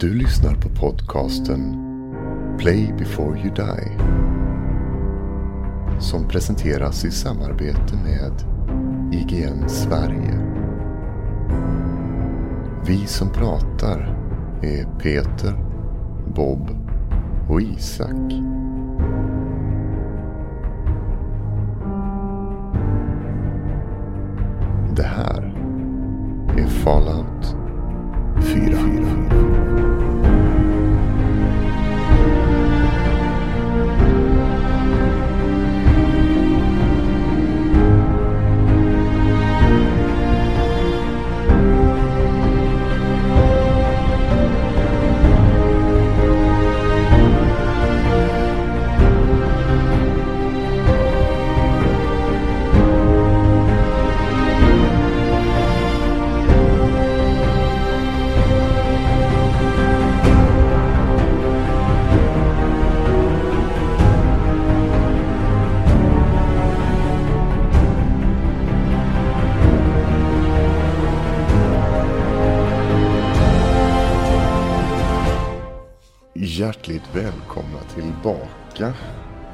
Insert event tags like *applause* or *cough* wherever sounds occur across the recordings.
Du lyssnar på podcasten Play before you die. Som presenteras i samarbete med IGN Sverige. Vi som pratar är Peter, Bob och Isak. Det här är Fallout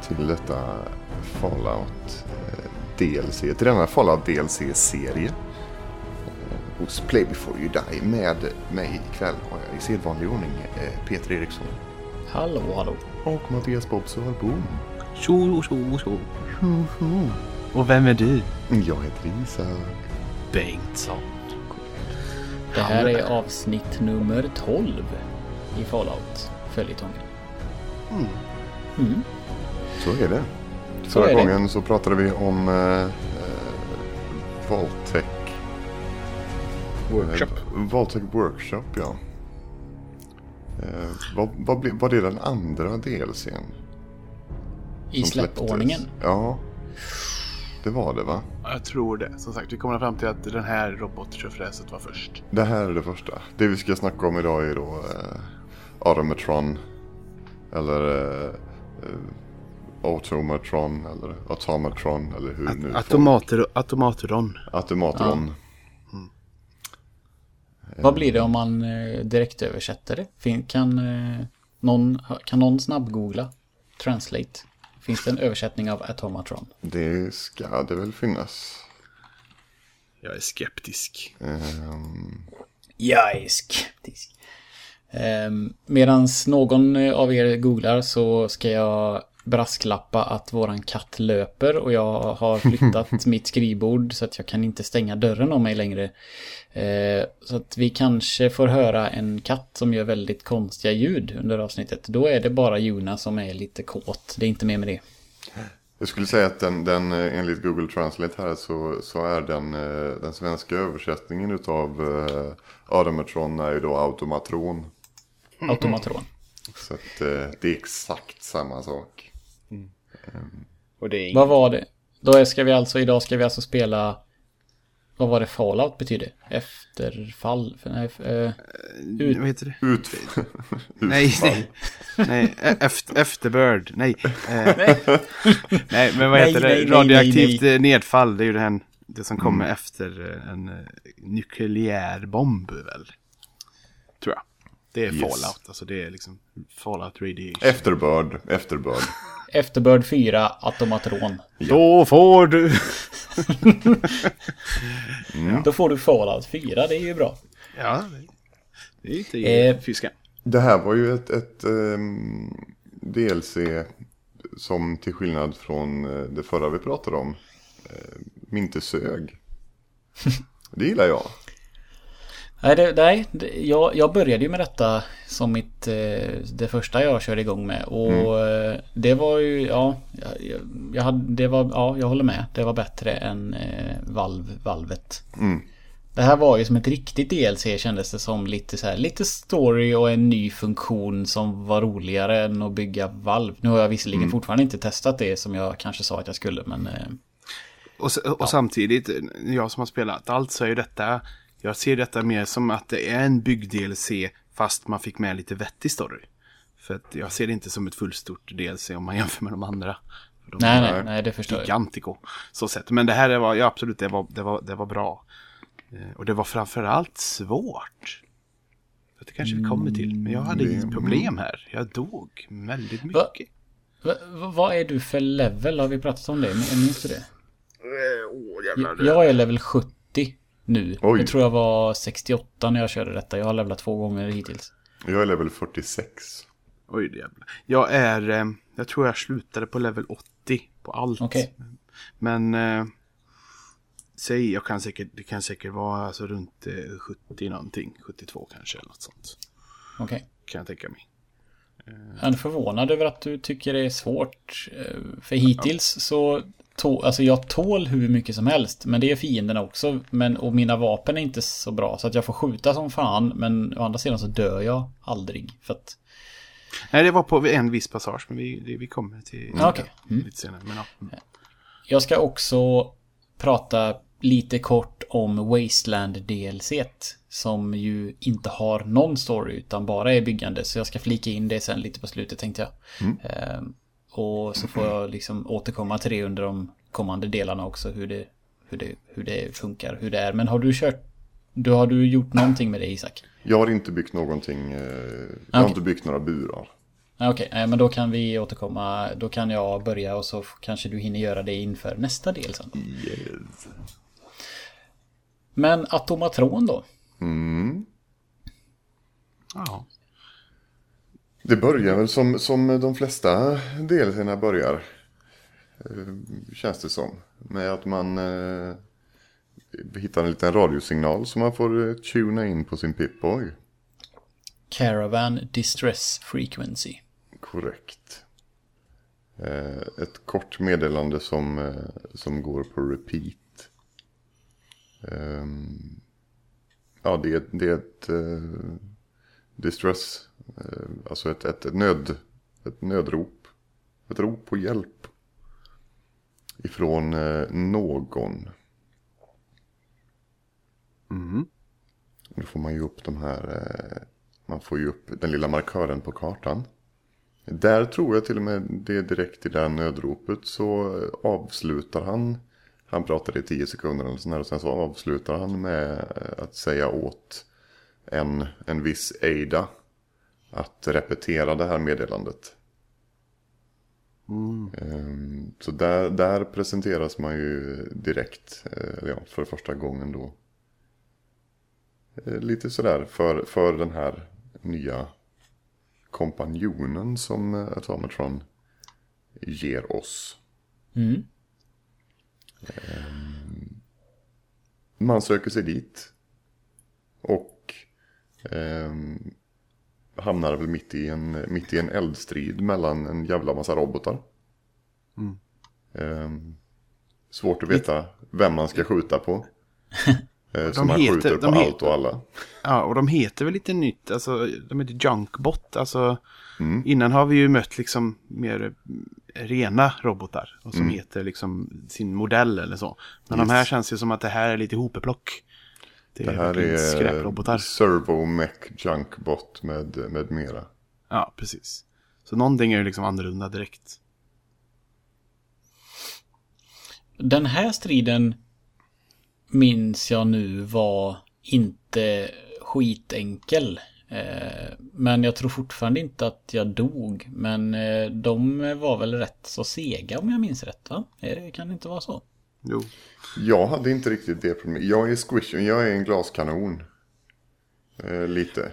till detta Fallout eh, DLC, till denna Fallout DLC-serie. eh, Hos Play before you die. Med mig ikväll har jag i sedvanlig ordning eh, Peter Eriksson Hallå, hallå. och Mattias Bob Sörbom. Tjo, tjo, tjo. Och vem är du? Jag heter Isak. Bengtsson. Det här är avsnitt nummer 12 i Fallout följetongen. Mm. Så är det. Så Förra är det. gången så pratade vi om eh, eh, Valtech. Workshop. Eh, Valtech Workshop, ja. Eh, vad, vad blev, var det den andra DLCn? I släppordningen. Ja. Det var det va? Jag tror det. Som sagt, vi kommer fram till att den här robotköfräset var först. Det här är det första. Det vi ska snacka om idag är då eh, Automatron. Eller eh, eh, Automatron eller Automatron eller hur nu folk- Automater, automatron. Automatron. Vad blir det om man eh, direkt översätter det? Fin, kan, eh, någon, kan någon snabbgoogla? Translate. Finns det en översättning av Automatron? Det ska det väl finnas. Jag är skeptisk. Ehm, Jag är skeptisk. Um, Medan någon eh, av er googlar så ska jag brasklappa att våran katt löper och jag har flyttat *laughs* mitt skrivbord så att jag kan inte stänga dörren om mig längre. Eh, så att vi kanske får höra en katt som gör väldigt konstiga ljud under avsnittet. Då är det bara Juna som är lite kåt. Det är inte mer med det. jag skulle säga att den, den eh, enligt Google Translate här så, så är den, eh, den svenska översättningen utav Automatron är ju då automatron. Automatron. Så att det är exakt samma sak. Och det är Vad var det? Då ska vi alltså, idag ska vi alltså spela... Vad var det Fallout betyder? Efterfall? För, nej, eh, ut- Vad heter det? Ut, *laughs* Nej, utfall. nej. nej efter, efterbörd. Nej. *laughs* Nej, men vad heter nej, det? nej, Radioaktivt nej, nedfall. Det är ju det, här, det som kommer efter eh, en eh, nukleär bomb väl? Det är Yes. fallout. Alltså det är liksom fallout radiation. Efterbörd, efterbörd. *laughs* Efterbörd 4, Automatron. Då får du... *laughs* Då får du Fallout 4, det är ju bra. Ja, det- är inte Eh, fiska. Det här var ju ett, ett ehm, DLC som till skillnad från eh, det förra vi pratade om uh, inte sög. *laughs* Det gillar jag. Nej, det, nej det, jag, jag började ju med detta som mitt, eh, det första jag körde igång med. Och eh, det var ju, ja, jag, jag, hade, det var, ja, jag håller med. Det var bättre än eh, valv, valvet. Mm. Det här var ju som ett riktigt DLC kändes det som. Lite så här, lite story och en ny funktion som var roligare än att bygga valv. Nu har jag visserligen fortfarande inte testat det som jag kanske sa att jag skulle, men... Eh, Och, och samtidigt, jag som har spelat allt så är ju detta, jag ser detta mer som att det är en bygg-DLC fast man fick med lite vettig story. För att jag ser det inte som ett fullstort DLC om man jämför med de andra. De nej, nej, nej, det förstår jag. Gigantico. Så sett. Men det här var, ja absolut, det var, det var, det var bra. Eh, Och det var framförallt svårt. Det kanske vi kommer till. Men jag hade mm. problem här. Jag dog väldigt mycket. Va, va, vad är du för level? Har vi pratat om det? Minns du det? Oh, jävlar, jag är level 70 nu. Oj. Jag tror jag var 68 när jag körde detta. Jag har levlat två gånger hittills. Jag är level 46. Oj, jävlar. Jag är... Eh, jag tror jag slutade på level 80 på allt. Okay. Men... Eh, säg, jag kan säkert, det kan säkert vara alltså runt eh, 70 någonting. 72 kanske eller något sånt. Okej. Okay. Kan jag tänka mig. Jag är förvånad över att du tycker det är svårt. Eh, för hittills ja. så tå, alltså jag tål hur mycket som helst. Men det är fienderna också. Men, och mina vapen är inte så bra. Så att jag får skjuta som fan. Men å andra sidan så dör jag aldrig. För att... Nej, det var på en viss passage. Men vi, det, vi kommer till mm. okay. mm. lite senare. Men, ja. Jag ska också prata lite kort om Wasteland DLC. Som ju inte har någon story utan bara är byggande. Så jag ska flika in det sen lite på slutet tänkte jag. Mm. Och så får jag liksom återkomma till det under de kommande delarna också. Hur det, hur det, hur det funkar, hur det är. Men har du kört... Du, har du gjort någonting med det Isak? Jag har inte byggt någonting. Eh, jag okay. har inte byggt några burar. Okej, okay, men då kan vi återkomma. Då kan jag börja och så kanske du hinner göra det inför nästa del sen. Yes. Men Atomatron då? Mm. Ja. Det börjar väl som, som de flesta delserna börjar. Eh, känns det som. Med att man eh, hittar en liten radiosignal som man får eh, tuna in på sin Pip-Boy. Caravan Distress Frequency. Korrekt. Eh, ett kort meddelande som, eh, som går på repeat. Um, ja, det, det är ett uh, distress, alltså ett, ett, ett, nöd, ett nödrop. Ett rop på hjälp. Ifrån uh, någon. Mm. Då får man ju upp de här, man får ju upp den lilla markören på kartan. Där tror jag till och med det direkt i det här nödropet så avslutar han han pratar i tio sekunder eller sådär och sen så avslutar han med att säga åt en, en viss Ada att repetera det här meddelandet. Mm. Ehm, så där, där presenteras man ju direkt, eh, ja, för första gången då. Eh, lite sådär för, för den här nya kompanjonen som Atomatron ger oss. Mm. Ehm, man söker sig dit. Och eh, hamnar väl mitt i, en, mitt i en eldstrid mellan en jävla massa robotar. Mm. Eh, svårt att veta vem man ska skjuta på. *laughs* Eh, så man heter, skjuter på allt och alla. Ja, och de heter väl lite nytt. Alltså, de heter Junkbot. Alltså, mm. Innan har vi ju mött liksom mer rena robotar. Och som mm. heter liksom sin modell eller så. Men yes. de här känns ju som att det här är lite hopeplock. Det, det här är skräprobotar. Servo Mech Junkbot med, med mera. Ja, precis. Så någonting är ju liksom annorlunda direkt. Den här striden minns jag nu var inte skitenkel. Eh, men jag tror fortfarande inte att jag dog. Men eh, de var väl rätt så sega om jag minns rätt va? Eh, kan det inte vara så? Jo. Jag hade inte riktigt det problemet. Jag är squish, jag är en glaskanon. lite.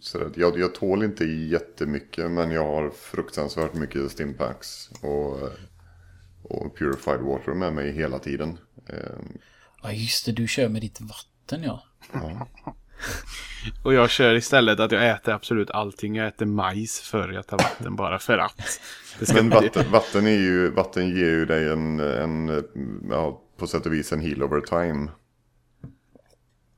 Så jag, jag tål inte jättemycket men jag har fruktansvärt mycket stimpacks och, och purified water med mig hela tiden. Ja just det, du kör med ditt vatten ja. ja. *laughs* Och jag kör istället att jag äter absolut allting. Jag äter majs för jag tar vatten bara för att. Men vatten, vatten, är ju, vatten ger ju dig en, en ja, på sätt och vis en heal over time.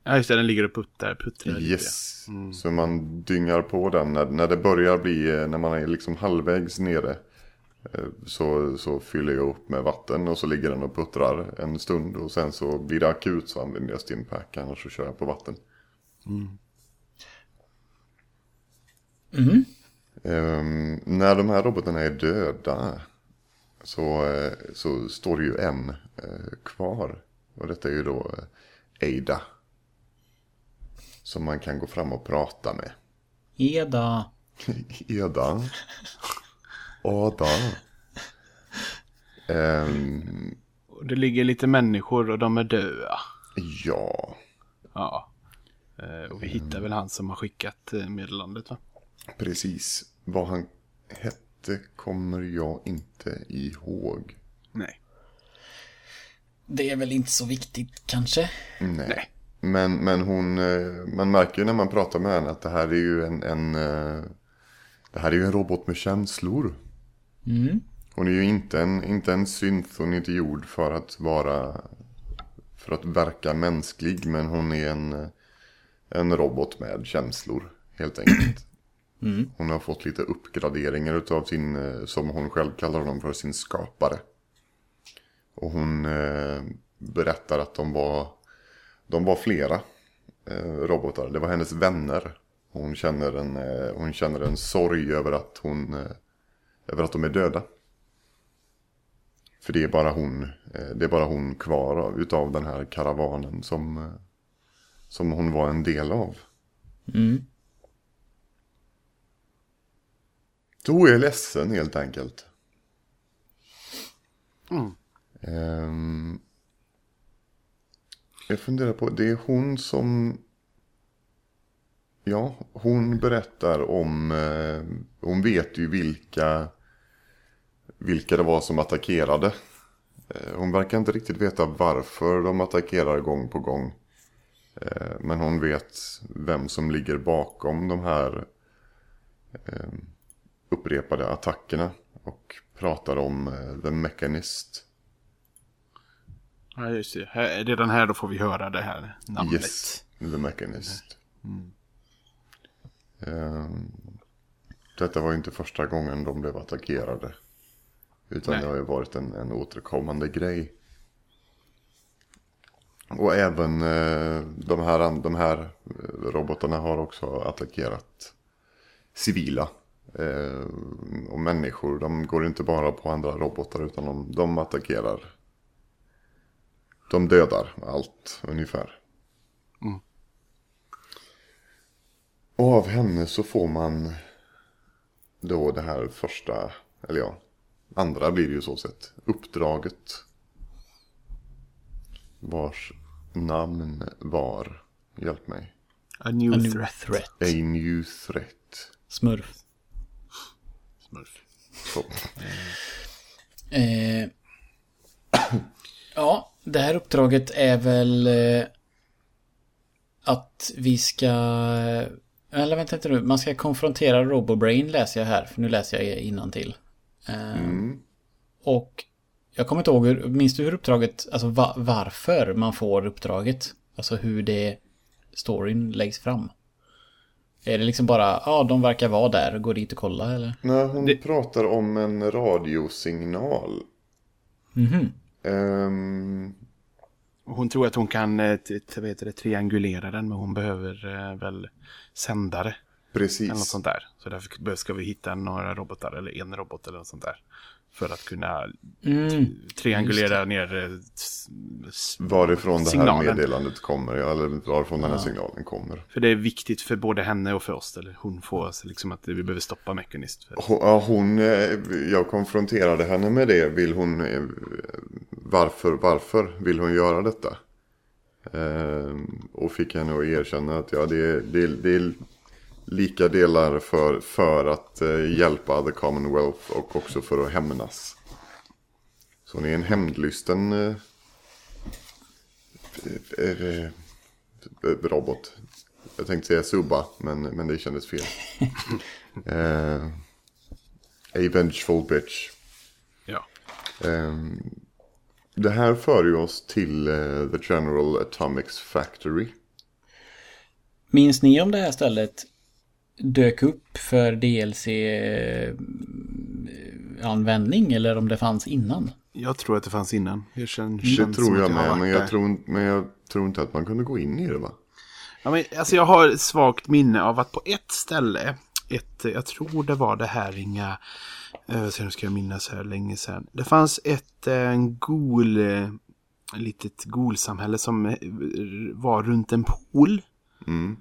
Ja just det, den ligger och puttar, puttrar Yes, mm. så man dyngar på den när, när det börjar bli, när man är liksom halvvägs nere. Eh, så, så fyller jag upp med vatten och så ligger den och puttrar en stund och sen så blir det akut så använder jag stimpack annars så kör jag på vatten. Mm. Mm. Um, när de här robotarna är döda så, eh, så står det ju en uh, kvar. Och detta är ju då Ada. Som man kan gå fram och prata med. Eda. Eda. Ada. *laughs* Och det ligger lite människor och de är döda. ja, Ja. Eh, Och vi hittar väl han som har skickat eh, meddelandet va? precis. Vad han hette kommer jag inte ihåg. Nej. Det är väl inte så viktigt kanske. Nej. Nej. Men, men hon, eh, man märker ju när man pratar med henne att det här är ju en, en det här är ju en robot med känslor. Mm. Hon är ju inte en, inte en synth, hon är inte gjord för att vara, för att verka mänsklig. Men hon är en, eh, en robot med känslor, helt enkelt. Hon har fått lite uppgraderingar utav sin, eh, som hon själv kallar honom för, sin skapare. Och hon eh, berättar att de var, de var flera eh, robotar. Det var hennes vänner. Hon känner en, eh, hon känner en sorg över att, hon, eh, över att de är döda. För det är bara hon, eh, det är bara hon kvar av, utav den här karavanen som, som hon var en del av. Mm. Hon är ledsen helt enkelt. Mm. Ehm, jag funderar på, det är hon som... Ja, hon berättar om... Eh, hon vet ju vilka, vilka det var som attackerade. Eh, hon verkar inte riktigt veta varför de attackerar gång på gång. Eh, men hon vet vem som ligger bakom de här eh, upprepade attackerna. Och pratar om eh, The Mechanist. Ja, just det. Här, redan här då får vi höra det här namnet. Yes, The Mechanist. Ehm, detta var ju inte första gången de blev attackerade. Utan Nej. det har ju varit en, en återkommande grej. Och även eh, de, här, de här eh, robotarna har också attackerat civila. Eh, och människor, de går inte bara på andra robotar utan de, de attackerar. De dödar allt ungefär. Och av henne så får man då det här första, eller ja, andra blir det ju så sett, uppdraget. Vars namn var, hjälp mig, A new A new threat. threat. A New Threat. Smurf. Smurf. Så. Eh, *clears throat* ja, det här uppdraget är väl eh, att vi ska... Eller vänta inte nu, man ska konfrontera Robobrain läser jag här, för nu läser jag innantill. Eh, Och jag kommer inte ihåg, hur, minns du hur uppdraget, alltså va, varför man får uppdraget? Alltså hur det, storyn läggs fram. Är det liksom bara, ja de verkar vara där, gå dit och kolla eller? När hon pratar om en radiosignal. Mhm. Och hon tror att hon kan eh, vad heter det, triangulera den, men hon behöver eh, väl sändare. Eller något precis. sånt där. Så därför ska vi hitta några robotar, eller en robot eller något sånt där. För att kunna Mm. triangulera ner eh, Varifrån det här signalen. meddelandet kommer, ja, eller varifrån den här signalen kommer. För det är viktigt för både henne och för oss. Eller hon får oss liksom att vi behöver stoppa Mechanist. För... Hon, ja, hon, eh, jag konfronterade henne med det. Vill hon, eh, varför, varför vill hon göra detta? Eh, och fick henne att erkänna att ja, det, är- det, det är lika delar för, för att eh, hjälpa the Commonwealth och också för att hämnas. Så hon är en hämndlysten eh, eh, eh, robot. Jag tänkte säga subba, men, men det kändes fel. *laughs* Eh, a vengeful bitch. Ja. Ehm, det här för ju oss till eh, The General Atomics Factory. Minns ni om det här stället dök upp för DLC-användning eller om det fanns innan? Jag tror att det fanns innan. Det, kän, Det känns som tror jag har med, men jag, tror, men jag tror inte att man kunde gå in i det va? Ja, men, alltså jag har svagt minne av att på ett ställe, ett, jag tror det var det här inga, eh, så nu ska jag minnas här länge sedan. Det fanns ett eh, en gol, eh, litet golsamhälle som eh, var runt en pool. Mm.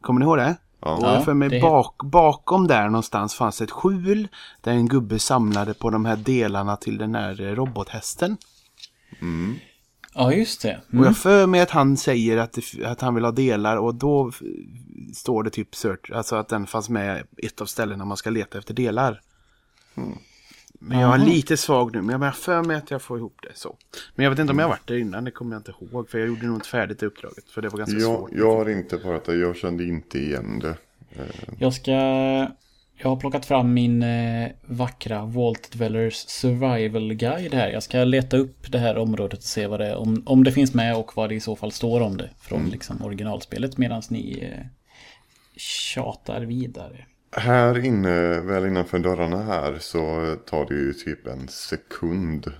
Kommer ni ihåg det? Ja. Och jag för mig det... bak, bakom där någonstans fanns ett skjul där en gubbe samlade på de här delarna till den här robothästen. Mm. Ja, just det. Mm. Och jag för mig att han säger att, det, att han vill ha delar och då står det typ search, alltså att den fanns med ett av ställena man ska leta efter delar. Mm. Men jag är lite svag nu, men jag har för mig att jag får ihop det så. Men jag vet inte om jag har varit där innan, det kommer jag inte ihåg. För jag gjorde nog inte färdigt uppdraget, för det var ganska jag, svårt. Jag har inte varit där, jag kände inte igen det. Jag ska... Jag har plockat fram min eh, vackra Vault Dwellers Survival Guide här. Jag ska leta upp det här området och se vad det är, om, om det finns med och vad det i så fall står om det från mm. liksom, originalspelet medan ni eh, tjatar vidare. Här inne, väl innanför dörrarna här så tar det ju typ en sekund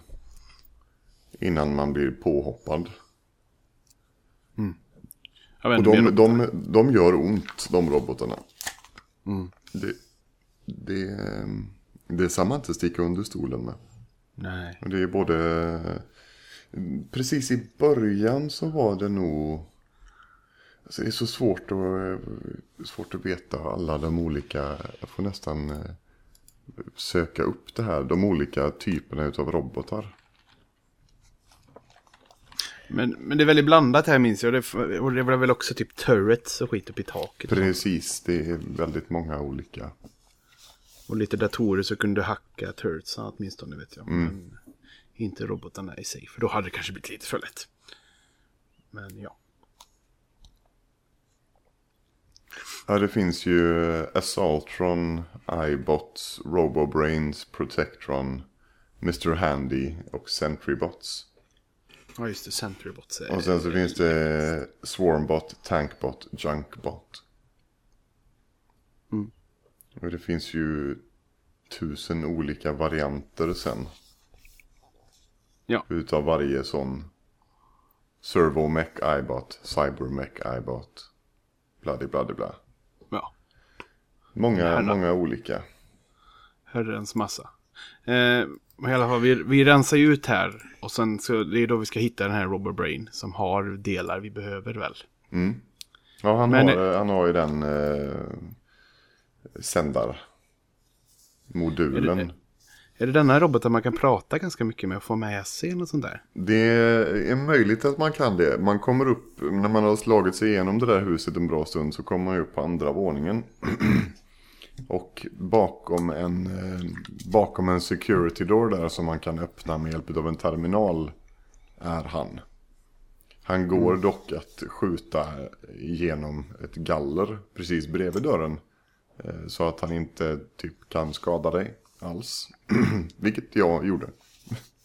innan man blir påhoppad. Mm. Och de, de, de gör ont, de robotarna. Mm. Det, det, det är samma inte sticka under stolen med. Nej. Det är både... Precis i början så var det nog... Alltså det är så svårt att, svårt att veta alla de olika... Jag får nästan eh, söka upp det här. De olika typerna av robotar. Men, men det är väldigt blandat här minns jag. Och det var väl också typ turrets och skit upp i taket. Precis, det är väldigt många olika. Och lite datorer så kunde du hacka turretsen åtminstone vet jag. Mm. Men inte robotarna i sig. För då hade det kanske blivit lite för lätt. Men ja. Ja, det finns ju Assaultron, iBots, Robobrains, Protectron, Mr. Handy och Sentrybots. Ja, just det. Sentrybots. Och sen så finns det Swarmbot, Tankbot, Junkbot. Mm. Och det finns ju tusen olika varianter sen. Ja. Utav varje sån Servomech iBot, Cybermech iBot. Bloody bloody bla. Ja. Många, Herren. många olika. Herrens massa. Eh, i alla fall, vi, vi rensar ju ut här. Och sen så det är då vi ska hitta den här Robber Brain. Som har delar vi behöver väl. Mm. Ja, han, Men, har, han har ju den eh, sändarmodulen. Är det, denna roboten man kan prata ganska mycket med och få med sig något sånt där? Det är möjligt att man kan det. Man kommer upp, när man har slagit sig igenom det där huset en bra stund så kommer man upp på andra våningen. *clears throat* Och bakom en, eh, bakom en security door där som man kan öppna med hjälp av en terminal är han. Han går mm. dock att skjuta genom ett galler precis bredvid dörren. Eh, så att han inte typ kan skada dig alls. *clears throat* Vilket jag gjorde.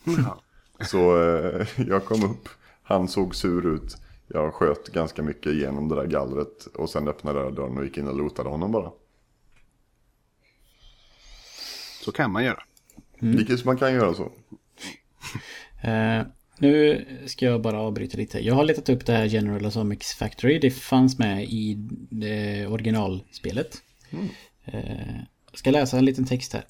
*laughs* så eh, jag kom upp, han såg sur ut. Jag sköt ganska mycket genom det där gallret och sen öppnade jag dörren och gick in och lotade honom bara. Så kan man göra. Mm. Vilket man kan göra så. Uh, *laughs* nu ska jag bara avbryta lite. Jag har letat upp det här General Atomics Factory. Det fanns med i det originalspelet. Mm. Uh, jag ska läsa en liten text här.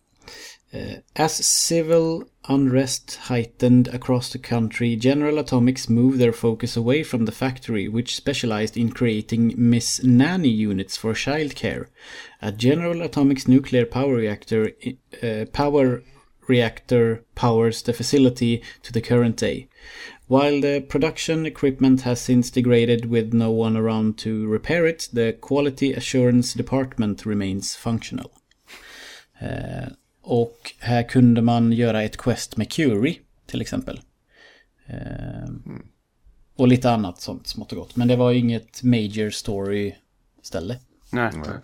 Uh, as civil unrest heightened across the country, General Atomics moved their focus away from the factory, which specialized in creating Miss Nanny units for childcare. A General Atomics nuclear power reactor uh, power reactor powers the facility to the current day. While the production equipment has since degraded with no one around to repair it, the quality assurance department remains functional. Uh, Och här kunde man göra ett quest med Curie till exempel. mm. Och lite annat sånt smått och gott. Men det var inget major story ställe. Nej. Nej.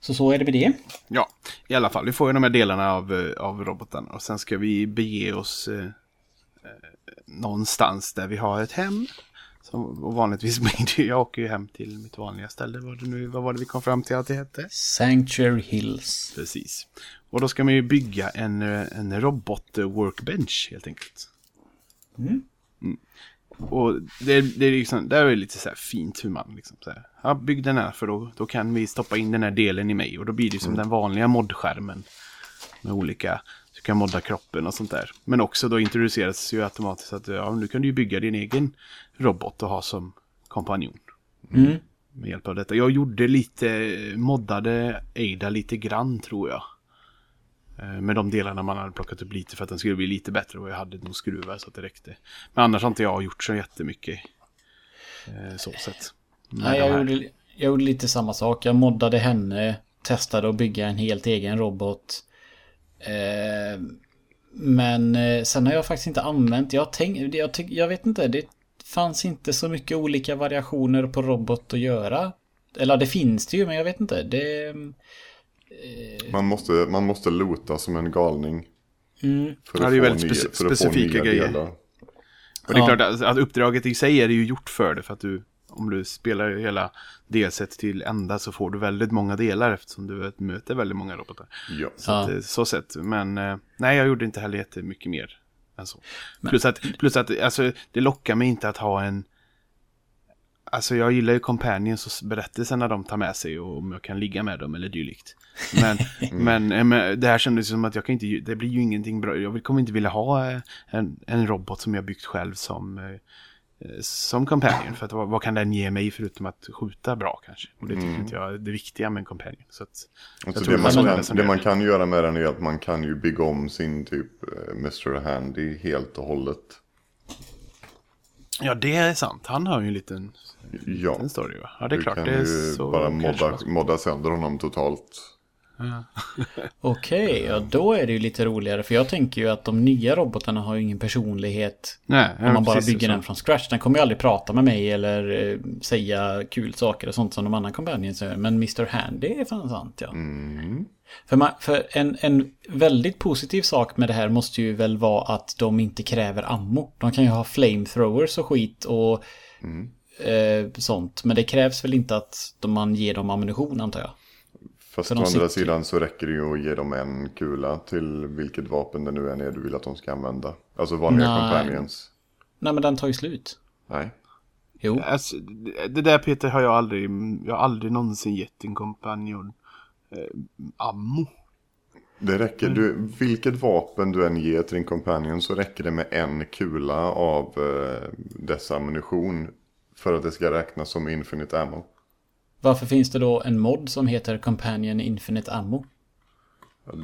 Så så är det med det. Ja, i alla fall. Vi får ju de här delarna av, eh, av roboten. Och sen ska vi bege oss eh, eh någonstans där vi har ett hem. Som, och vanligtvis *laughs* blir det, jag åker ju hem till mitt vanliga ställe. Vad, nu, vad var det vi kom fram till att det hette? Sanctuary Hills. Precis. Och då ska man ju bygga en, en robot-workbench helt enkelt. Mm. Mm. Och det, det, är liksom, det är lite så här fint hur man liksom så här, ja, bygg den här för då, då kan vi stoppa in den här delen i mig. Och då blir det som mm. den vanliga modskärmen. Med olika du kan modda kroppen och sånt där. Men också då introduceras ju automatiskt att ja, nu kan du ju bygga din egen robot och ha som kompanjon. Mm. med hjälp av detta. Jag gjorde lite, moddade Ada lite grann tror jag. Eh, med de delarna man hade plockat upp lite för att den skulle bli lite bättre och jag hade nog skruvar så att det räckte. Men annars har inte jag gjort så jättemycket. Eh, så sett. Nej, jag gjorde, jag gjorde lite samma sak. Jag moddade henne, testade att bygga en helt egen robot. Eh, men sen har jag faktiskt inte använt, jag, tänk, jag, jag vet inte, det fanns inte så mycket olika variationer på robot att göra. Eller det finns det ju, men jag vet inte. Det... Eh... Man, måste, man måste lota som en galning. Mm. För att ja, det är väldigt nya, specifika grejer. Delar. Och det är ja. klart att, att uppdraget i sig är ju gjort för det. För att du, om du spelar hela delset till ända så får du väldigt många delar eftersom du möter väldigt många robotar. Ja. Så, att, ja. så sett. Men eh, nej, jag gjorde inte heller jättemycket mer Alltså. Plus att, plus att alltså, det lockar mig inte att ha en... Alltså jag gillar ju companions och berättelser när de tar med sig och om jag kan ligga med dem eller dylikt. Men, *laughs* men, eh, men, det här kändes som att jag kan inte, det blir ju ingenting bra. Jag kommer inte vilja ha eh, en, en robot som jag byggt själv som Eh, som companion. För att vad, vad, kan den ge mig förutom att skjuta bra kanske? Och det tycker mm. inte jag är det viktiga med en companion. Så att, alltså det, man kan, det man kan göra med den är att man kan ju bygga om sin typ uh, Mr. Handy helt och hållet. Ja, det är sant. Han har ju en liten, ja. liten story va? Ja, det är du klart. kan det är ju bara modda, modda sönder honom totalt. Okej, okay, ja då är det ju lite roligare. För jag tänker ju att de nya robotarna har ju ingen personlighet. Nej, om man bara bygger den från scratch. Den kommer ju aldrig prata med mig eller eh, säga kul saker och sånt som de andra companions gör. Men Mr. Handy är fan sant ja. Mm. För, man, för en, en väldigt positiv sak med det här måste ju väl vara att de inte kräver ammo. De kan ju ha flamethrowers och skit och mm. eh, sånt. Men det krävs väl inte att man ger dem ammunition antar jag. Fast å andra sitter... sidan så räcker det ju att ge dem en kula till vilket vapen det nu än är du vill att de ska använda. Alltså vanliga Nej. companions. Nej men den tar ju slut. Nej. Jo. Alltså, det där Peter har jag aldrig, jag har aldrig någonsin gett en kompanjon eh, ammo. Det räcker, du, vilket vapen du än ger till din companion så räcker det med en kula av eh, dess ammunition för att det ska räknas som infinite ammo. Varför finns det då en mod som heter Companion Infinite Ammo?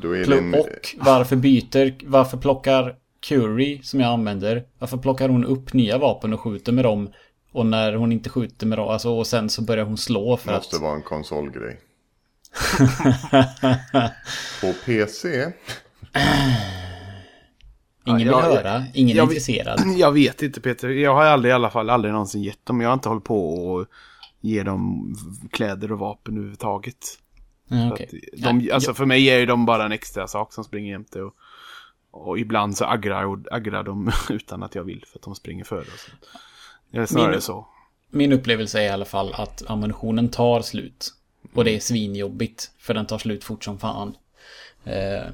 Då är din... Och varför byter, varför plockar Curie som jag använder, varför plockar hon upp nya vapen och skjuter med dem? Och när hon inte skjuter med dem, alltså och sen så börjar hon slå för det måste att... vara en konsolgrej. *laughs* På PC. Ingen vill jag, höra, ingen är intresserad. Jag vet inte Peter, jag har aldrig i alla fall aldrig någonsin gett dem. Jag har inte hållit på och ge dem kläder och vapen överhuvudtaget. Mm, okay. de, alltså för mig är de bara en extra sak som springer jämte. Och, och ibland så aggrar, aggrar de *laughs* utan att jag vill för att de springer före. Och så. Det är snarare min, så. Min upplevelse är i alla fall att ammunitionen tar slut. Och det är svinjobbigt. För den tar slut fort som fan. Eh,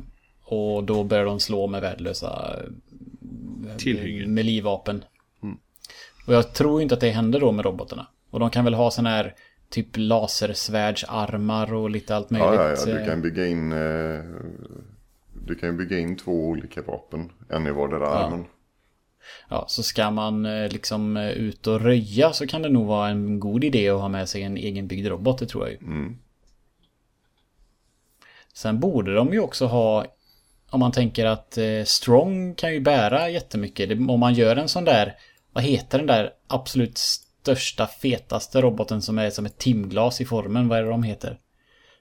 och då börjar de slå med värdelösa eh, Tillhyggen. med livvapen. Mm. Och jag tror inte att det händer då med robotarna. Och de kan väl ha sådana här typ lasersvärdsarmar och lite allt möjligt. Ja, ja, ja. du kan bygga in eh, Du kan bygga in två olika vapen. En i vardera ja. armen. Ja, så ska man eh, liksom eh, ut och röja så kan det nog vara en god idé att ha med sig en egenbyggd robot, det tror jag ju. Mm. Sen borde de ju också ha om man tänker att eh, Strong kan ju bära jättemycket. Om man gör en sån där, vad heter den där absolut största, fetaste roboten som är som ett timglas i formen. Vad är det de heter?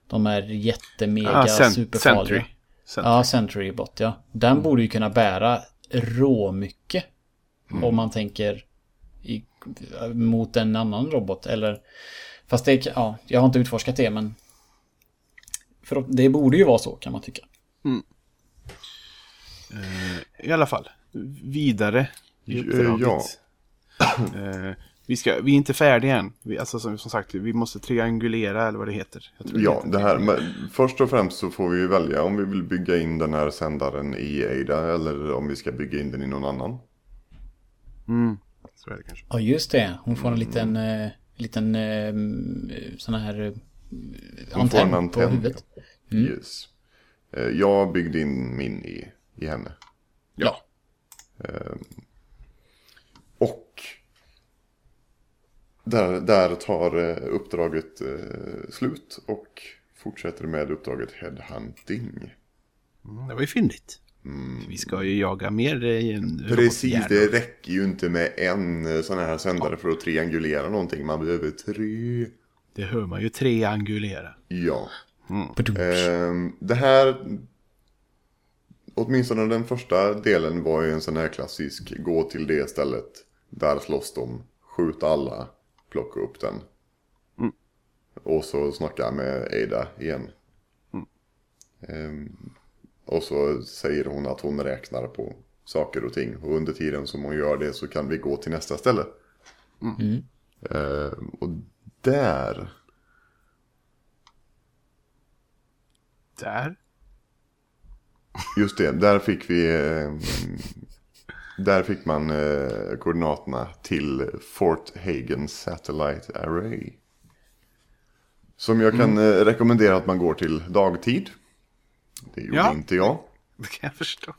De är jättemega ah, cent superfarliga. Century. Century. Ja, Century bot ja. Den mm. borde ju kunna bära rå mycket. Mm. Om man tänker i, mot en annan robot. Eller Fast det, ja, jag har inte utforskat det men för det borde ju vara så kan man tycka. Mm. Uh, I alla fall, vidare i uppdraget. Ja. Vi, ska, vi är inte färdiga än. Vi, alltså som, som, sagt, vi måste triangulera eller vad det heter. ja, det, här. Men först och främst så får vi ju välja om vi vill bygga in den här sändaren i Ada eller om vi ska bygga in den i någon annan. Mm, så är det kanske. Ja, just det. Hon får en liten, mm. eh, liten eh, sån här eh, antenn, en antenn på huvudet. Mm. Yes. Eh, jag byggde in min i, i henne. Ja. Eh, och där, där tar eh, uppdraget eh, slut och fortsätter med uppdraget Headhunting. Mm, det var ju fyndigt. Vi ska ju jaga mer en Precis, det räcker ju inte med en eh, sån här sändare för att triangulera någonting. Man behöver tre. Det hör man ju triangulera. Ja. Badum. Ehm, det här, åtminstone den första delen var ju en sån här klassisk gå till det stället. Där slåss de, skjut alla, plocka upp den. Och så snacka med Ada igen. Ehm, och så säger hon att hon räknar på saker och ting. Och under tiden som hon gör det så kan vi gå till nästa ställe. Ehm, och där Där. Just det, där fick vi... Eh, där fick man eh, koordinaterna till Fort Hagen Satellite Array. Som jag kan eh, rekommendera att man går till dagtid. Det gjorde Ja. inte jag. *laughs* Det kan jag förstå.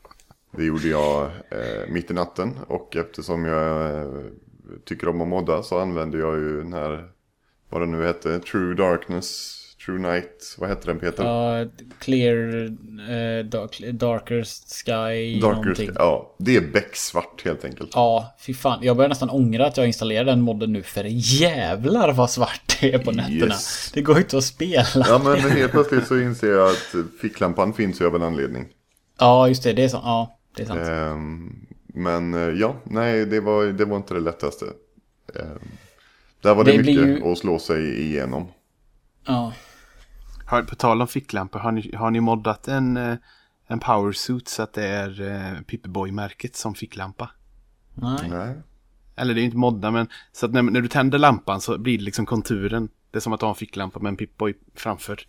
Det gjorde jag eh, mitt i natten. Och eftersom jag eh, tycker om att modda så använder jag ju den här... Vad det nu hette, True Darkness, True Night. Vad hette den Peter? Ja, clear, eh, dark, darker sky, någonting. Darker, ja, det är becksvart helt enkelt. Ja, fy fan. Jag börjar nästan ångra att jag installerade den modden nu för jävlar vad svart det är på nätterna. Yes. Det går inte att spela. Ja men helt plötsligt så inser jag att ficklampan finns ju av en anledning. Ja, just det. Det är så. Ja, det är sant. Ehm, men eh, ja, nej det var, det var inte det lättaste. Ehm, där var det, Det mycket ju- att slå sig igenom. Ja. Har, på tal om ficklampor, har ni, har ni moddat en, eh, en powersuit så att det är eh, Pippiboy-märket som ficklampa? Nej. Nej. Eller det är ju inte modda, men så att när, när du tänder lampan så blir det liksom konturen. Det är som att ha en ficklampa med en Pippiboy framför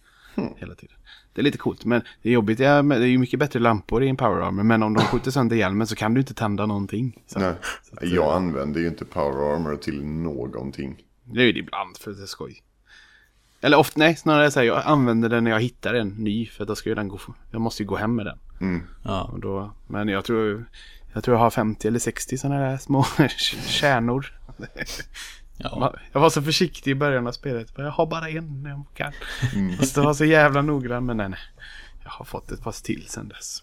hela tiden. Det är lite coolt, men det är jobbigt. Det är, det är ju mycket bättre lampor i en power armor, men om de skjuter sönder hjälmen så kan du inte tända någonting. Så, nej. så att, eh, Jag använder ju inte power armor till någonting. Det är ju det ibland för att det är skoj. Eller ofta, nej, snarare så här, jag använder den när jag hittar en ny, för då ska ju den gå, jag måste ju gå hem med den. Ja. Och då, men jag tror, jag tror jag har 50 eller 60 sådana där små *laughs* kärnor. Ja. Jag var så försiktig i början av spelet. Jag har bara en jag kan. Och så var jag så jävla noggrann. Men nej, nej. Jag har fått ett par till sen dess.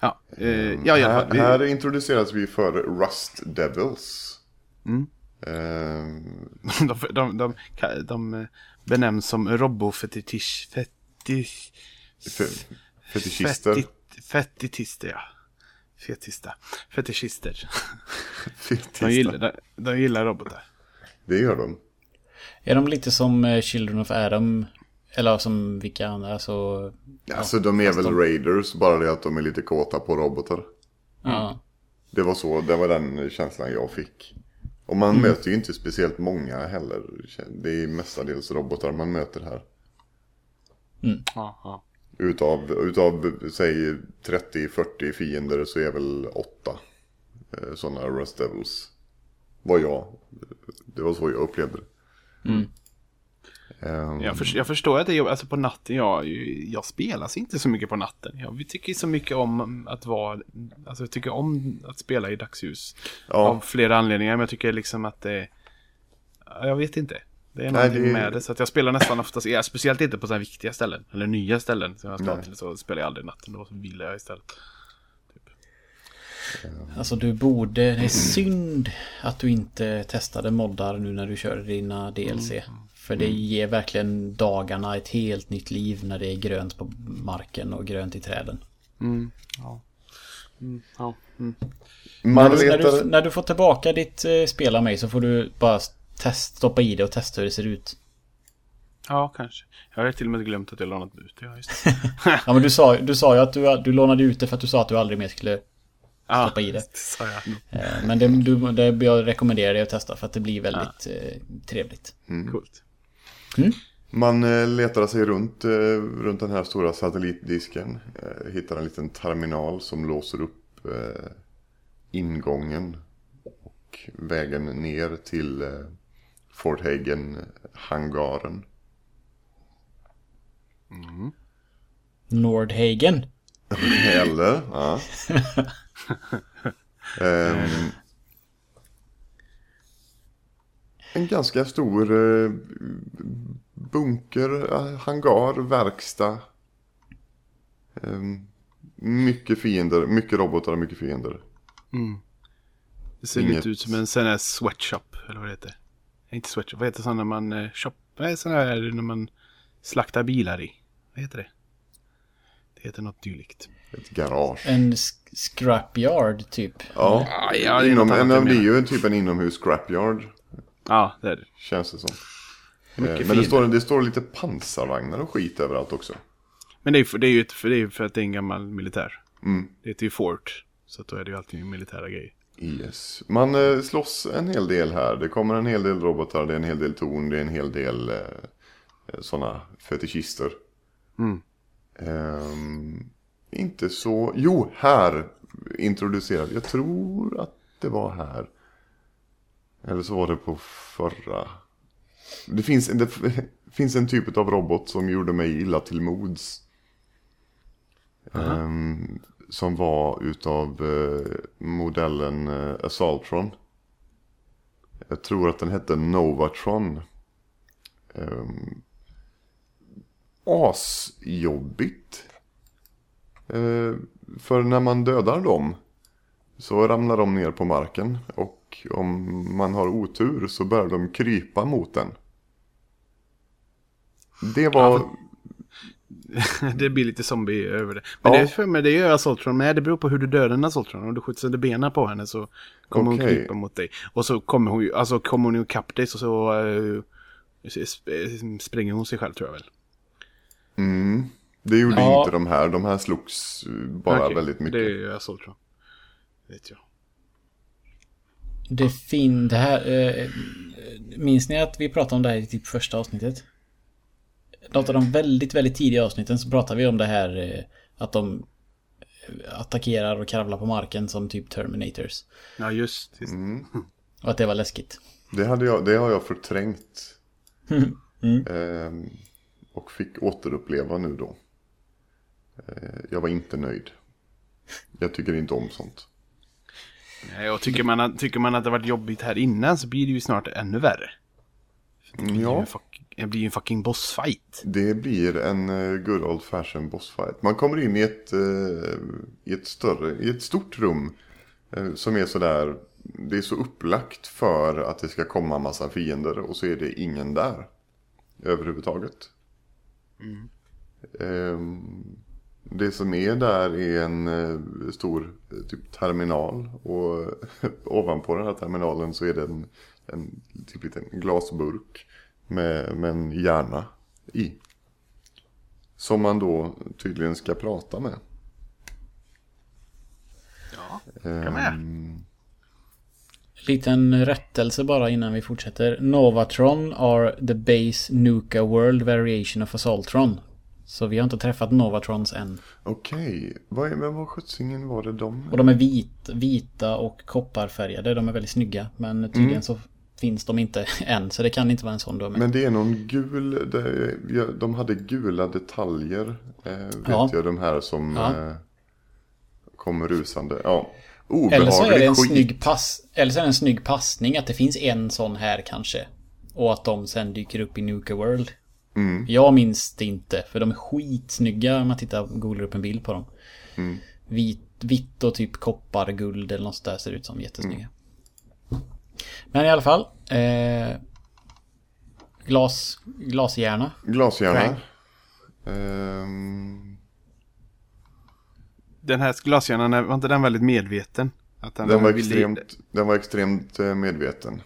Ja, eh, ja, i alla här. Vi, här introduceras vi för Rust Devils. Mm. Ehm, *laughs* de, de, de, de, de benämns som robofetisch... Fetisch... fe- fetischister. Fetit, fetitister, ja. Fetista. Fetischister. Fetister. De gillar, de, de gillar robotar. Det gör de. Är de lite som eh, Children of Adam? Eller som vilka andra så... Alltså de är väl raiders, bara det att de är lite kåta på robotar. Ja. Det var så, det var den känslan jag fick. Och man möter ju inte speciellt många heller. Det är mestadels robotar man möter här. Ja, ja. Utav, utav säg 30-40 fiender så är väl 8 eh, sådana Rust Devils. Var jag. Det var så jag upplevde det. Ehm, Jag, för, jag förstår att det är. Alltså på natten, jag, jag spelar så inte så mycket på natten. Jag tycker så mycket om att vara, alltså jag tycker om att spela i dagsljus. Ja. Av flera anledningar, men jag tycker liksom att det, ja, jag vet inte. Det är Nej, någonting det- med det. Så att jag spelar nästan oftast, ja, speciellt inte på så här viktiga ställen. Eller nya ställen. Så, jag ska Nej. till, så spelar jag aldrig natten, då vilar jag istället. Alltså du borde... Det är synd att du inte testade moddar nu när du kör dina DLC. För det ger verkligen dagarna ett helt nytt liv när det är grönt på marken och grönt i träden. Mm, ja. Mm, ja. Mm. När man du, när, du, när du får tillbaka ditt eh, spel av mig så får du bara test, stoppa i det och testa hur det ser ut. ja, kanske. Jag har till och med glömt att jag lånat ut det. Ja, just det. *laughs* Ja men du sa, du sa ju att du, du lånade ut det för att du sa att du aldrig mer skulle Ja, stoppa i det. det sa jag. Eh, Men det, du, det jag rekommenderar dig att testa för att det blir väldigt eh, trevligt. Coolt. Man eh, letar sig runt, eh, runt den här stora satellitdisken. Eh, hittar en liten terminal som låser upp ingången. Och vägen ner till Fort Hagen-hangaren. Nordhagen. Eller, ja. *laughs* Ehm, En ganska stor eh, bunker, eh, hangar, verkstad. Eh, mycket fiender, mycket robotar och mycket fiender. Det ser Inget- lite ut som en sån här sweatshop, eller vad det heter. Inte sweatshop, vad heter sån när man eh, shop... Nej, sån här när man slaktar bilar i. Vad heter det? Det heter något dylikt. Ett garage. En scrapyard typ. Ja, ja, det är inom, en, det är ju en typ en inomhus scrapyard. Ja, det är det. Känns det som. Mycket Eh, Men det fiender. står, det står lite pansarvagnar och skit överallt också. Men det är, för, det är ju för, det är för att det är en gammal militär. Mm. Det heter ju Fort. Så att då är det ju alltid militära grejer. Yes. Man eh, slåss en hel del här. Det kommer en hel del robotar, det är en hel del torn, det är en hel del eh, sådana fetischister. Mm. Ehm, inte så... Jo, här introducerade Jag tror att det var här. Eller så var det på förra. Det finns, det *laughs* finns en typ av robot som gjorde mig illa till mods. Ehm, som var utav eh, modellen eh, Assaultron. Jag tror att den hette Novatron. Um, asjobbigt. Eh, för när man dödar dem så ramlar de ner på marken. Och om man har otur så börjar de krypa mot den. Det var... *laughs* det blir lite zombie över det. Men Ja. det för mig, det gör Assaultron med. Det beror på hur du dödar en Assaultron. Om du skjuter sönder benen på henne så kommer hon Okej. krypa mot dig. Och så kommer hon ju, alltså kommer hon ju ikapp dig så, så uh, sp- spränger hon sig själv tror jag väl. Mm, det gjorde Ja. inte de här. De här slogs eh, bara Okej, väldigt mycket. Det är Assaultron. Vet jag. Det fin... Det här... Eh, minns ni att vi pratade om det här i typ första avsnittet? Något av de väldigt, väldigt tidiga avsnitten så pratade vi om det här eh, att de eh, attackerar och kravlar på marken som typ Terminators. Ja just, just. Mm. Och att det var läskigt. Det, hade jag, det har jag förträngt. *laughs* Ehm, och fick återuppleva nu då. Eh, jag var inte nöjd. Jag tycker inte om sånt. Nej, och tycker man, att, tycker man att det varit jobbigt här innan så blir det ju snart ännu värre. Det blir Ja, en, fuck, det blir ju en fucking bossfight. det blir en eh, good old fashion bossfight. Man kommer in i ett, eh, i ett större, i ett stort rum. eh, Som är sådär, det är så upplagt för att det ska komma massa fiender och så är det ingen där. Överhuvudtaget. Ehm, Det som är där är en eh, stor eh, typ terminal och *laughs* ovanpå den här terminalen så är det en, en typ liten glasburk med, med en hjärna i. Som man då tydligen ska prata med. Ja, kan med. Ehm, Liten rättelse bara innan vi fortsätter. Novatron are the base Nuka World variation of Assaultron. Så vi har inte träffat Novatrons än. Okej, är- men vad sjuttsingen var det de? Och de är vit, vita och kopparfärgade. De är väldigt snygga. Men tydligen så finns de inte *laughs* än. Så det kan inte vara en sån då. Men... Men det är någon gul, de hade gula detaljer. Eh, vet Ja. jag, de här som Ja. eh, kommer rusande. Ja, Eller så är det en skit. snygg pass... Eller så är det en snygg passning att det finns en sån här kanske. Och att de sen dyker upp i Nuka World. Mm. Jag minns det inte. För de är skitsnygga om man tittar googlar upp en bild på dem. Mm. Vit, vitt och typ koppar, guld eller något sånt där ser ut som jättesnygga. Mm. Men i alla fall. Eh, glas, glashjärna. Glashjärna. Frank. Ehm, Den här glashjärnan, är- var inte den väldigt medveten? Att den, var ville- extremt, den var extremt eh, medveten.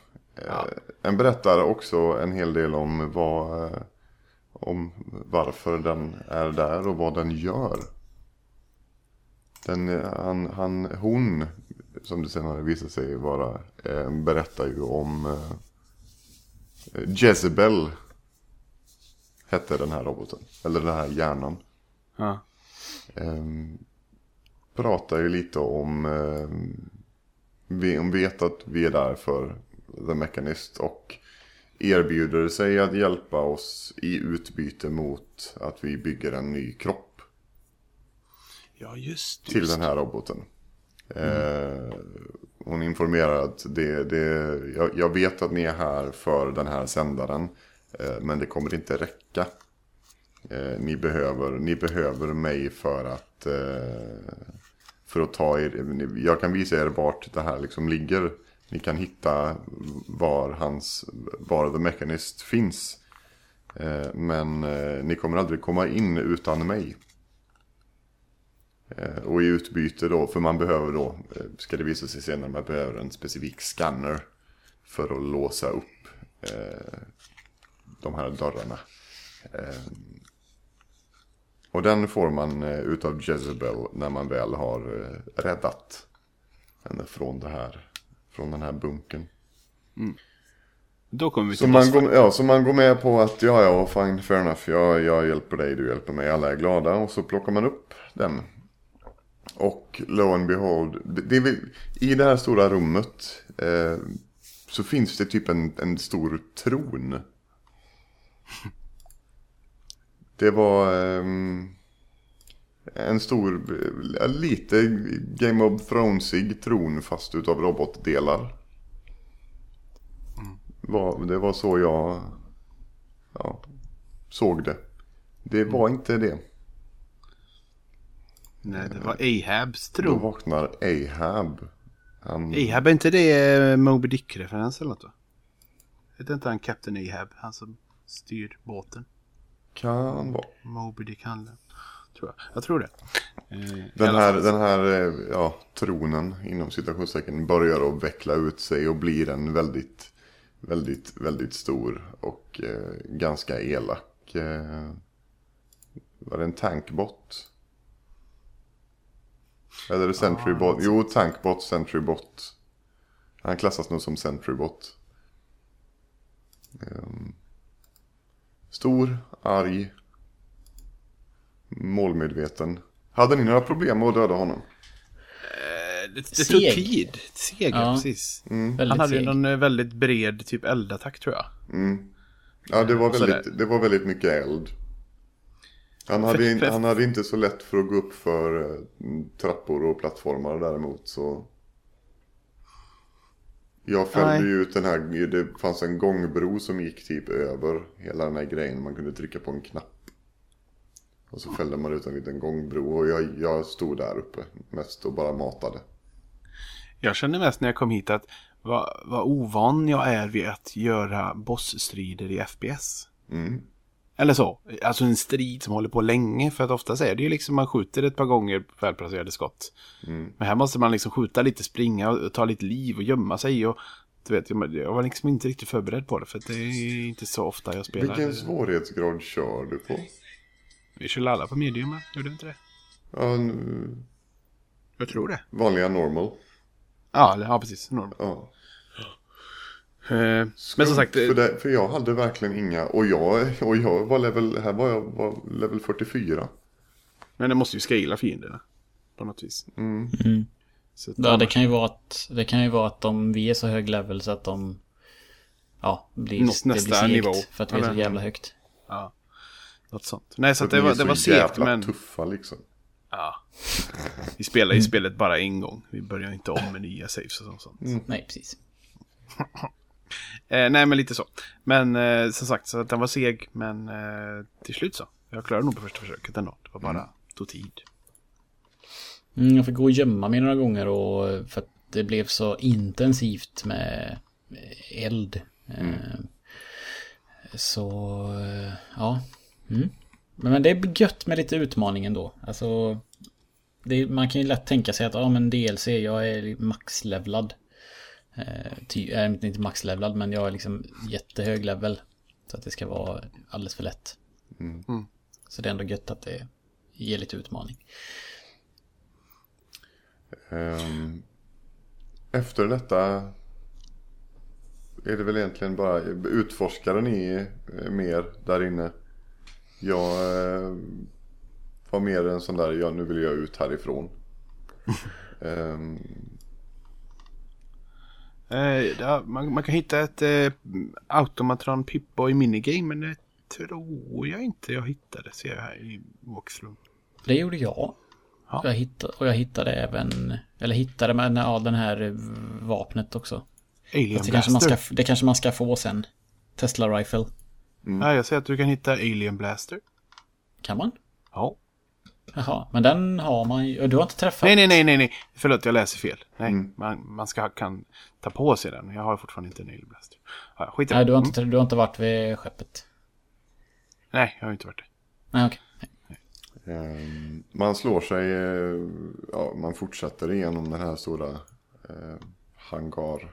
Ja. Eh, En berättar också en hel del om vad eh, om varför den är där och vad den gör. Den, han, han, hon, som det senare visar sig vara, eh, berättar ju om eh, Jezebel. Hette den här roboten, eller den här hjärnan. Ja. Ehm, pratar ju lite om, ehm, vi hon vet att vi är där för The Mechanist och erbjuder sig att hjälpa oss i utbyte mot att vi bygger en ny kropp ja, just, till just. den här roboten. Eh, hon informerar att det, det, jag, jag vet att ni är här för den här sändaren. Eh, men det kommer inte räcka. Eh, ni, behöver, ni behöver mig för att, eh, för att ta er. Jag kan visa er vart det här liksom ligger. Ni kan hitta var, hans, var The Mechanist finns. Eh, men eh, ni kommer aldrig komma in utan mig. Eh, och i utbyte då, för man behöver då, ska det visa sig senare, man behöver en specifik scanner för att låsa upp de här dörrarna. Och den får man utav Jezebel när man väl har räddat henne från, det här, från den här bunken. Då kommer vi Så till man, bossfight. går, ja, så man går med på att ja, ja, fine, fair enough, jag, jag hjälper dig, du hjälper mig, alla är glada. Och så plockar man upp den. Och lo and behold, det, det i det här stora rummet eh, så finns det typ en, en stor tron. *laughs* Det var ehm, en stor, eh, lite Game of Thronesig tron fast utav robotdelar. Var, det var så jag ja, såg det. Det var inte det. Nej, det var Ahabs Då tro. vaknar Ahab. Han, Ahab, är inte det eh, Moby Dick-referens eller något? Heter inte han Captain Ahab? Han som styr båten. kan vara. Moby Dick handlar. Tror jag. Jag tror det. Eh, Den här, den här eh, ja, tronen inom citationstecken börjar att veckla ut sig och blir en väldigt, väldigt, väldigt stor och eh, ganska elak. Eh, var det en tankbot? Eller är det sentrybot? Jo, tankbot, sentrybot. Han klassas nog som sentrybot. Ehm, stor, arg, målmedveten. Hade ni några problem med att döda honom? Eh, det, det tog tid. Seg, ja. Precis. Väldigt Han hade ju någon eh, väldigt bred typ eldattack tror jag. Ja, det var väldigt, det var väldigt mycket eld. Han hade, in, för- han hade inte så lätt för att gå upp för eh, trappor och plattformar däremot så... Jag fällde ju ut den här, det fanns en gångbro som gick typ över hela den här grejen. Man kunde trycka på en knapp. Och så fällde man ut en liten gångbro och jag, jag stod där uppe mest och bara matade. Jag kände mest när jag kom hit att vad, vad ovan jag är vid att göra bossstrider i FPS. Mm. Eller så. Alltså en strid som håller på länge. För att oftast är det ju liksom man skjuter ett par gånger välplacerade skott. Mm. Men här måste man liksom skjuta lite, springa och ta lite liv och gömma sig. Och, du vet, jag var liksom inte riktigt förberedd på det. För det är inte så ofta jag spelar. Vilken svårighetsgrad kör du på? Vi kör alla på medium, gjorde vi inte det? Ja, nu- Jag tror det. vanliga normal. Ja, ja precis. Normal. Ja. Eh, men som sagt, för, eh, det, för jag hade verkligen inga, och jag, och jag var level, här var jag var level 44. men det måste ju scala fienderna. På något vis. Mm. Så att Ja, det annars- kan ju vara att, det kan ju vara att de, vi är så hög level så att de, ja, blir, Nått det blir segt nivå, för att vi är så jävla högt. Ja. Något sånt. Nej, så det var, det var segt, men... tuffa liksom. Ja. Vi spelar ju spelet bara en gång. Vi börjar inte om med nya saves och sånt. Nej, precis. Eh, nej, men lite så. Men eh, som sagt, så att den var seg. Men eh, till slut så. Jag klarade nog på första försöket ändå. Det var bara tog tid. Mm, jag fick gå och gömma mig några gånger och för att det blev så intensivt med eld. Eh, Så, eh, ja. Mm. Men, men det är gött med lite utmaning ändå. Alltså, det, man kan ju lätt tänka sig att ja men DLC, jag är maxlevlad. Eh, ty, äh, inte maxlevlad men jag är liksom jättehög level. Så att det ska vara alldeles för lätt. Mm. Så det är ändå gött att det ger lite utmaning. Ehm, efter detta är det väl egentligen bara utforskare ni eh, mer där inne. Jag eh, var mer en sån där, ja nu vill jag ut härifrån. *laughs* Ehm, Eh, ja, man, man kan hitta ett eh, Automatron Pip-Boy minigame. Men det tror jag inte jag hittade. Ser jag här i walkthrough. Det gjorde jag. Ja. Jag hittade, och jag hittade även, eller hittade med ja, den här vapnet också. Alien det kanske, man ska, det kanske man ska få sen. Tesla Rifle. Mm. Ja, jag ser att du kan hitta Alien Blaster. Kan man? Ja. Jaha, men den har man ju. Du har inte träffat? Nej, nej, nej, nej, nej. Förlåt, jag läser fel. Nej, mm. man, man ska, kan ta på sig den. Jag har fortfarande inte en Alien Blaster. Ja, skit nej, du har, inte, mm. du har inte varit vid skeppet? Nej, jag har inte varit det. Nej, okej. Okay. Um, man slår sig, uh, ja, man fortsätter igenom den här stora uh, hangar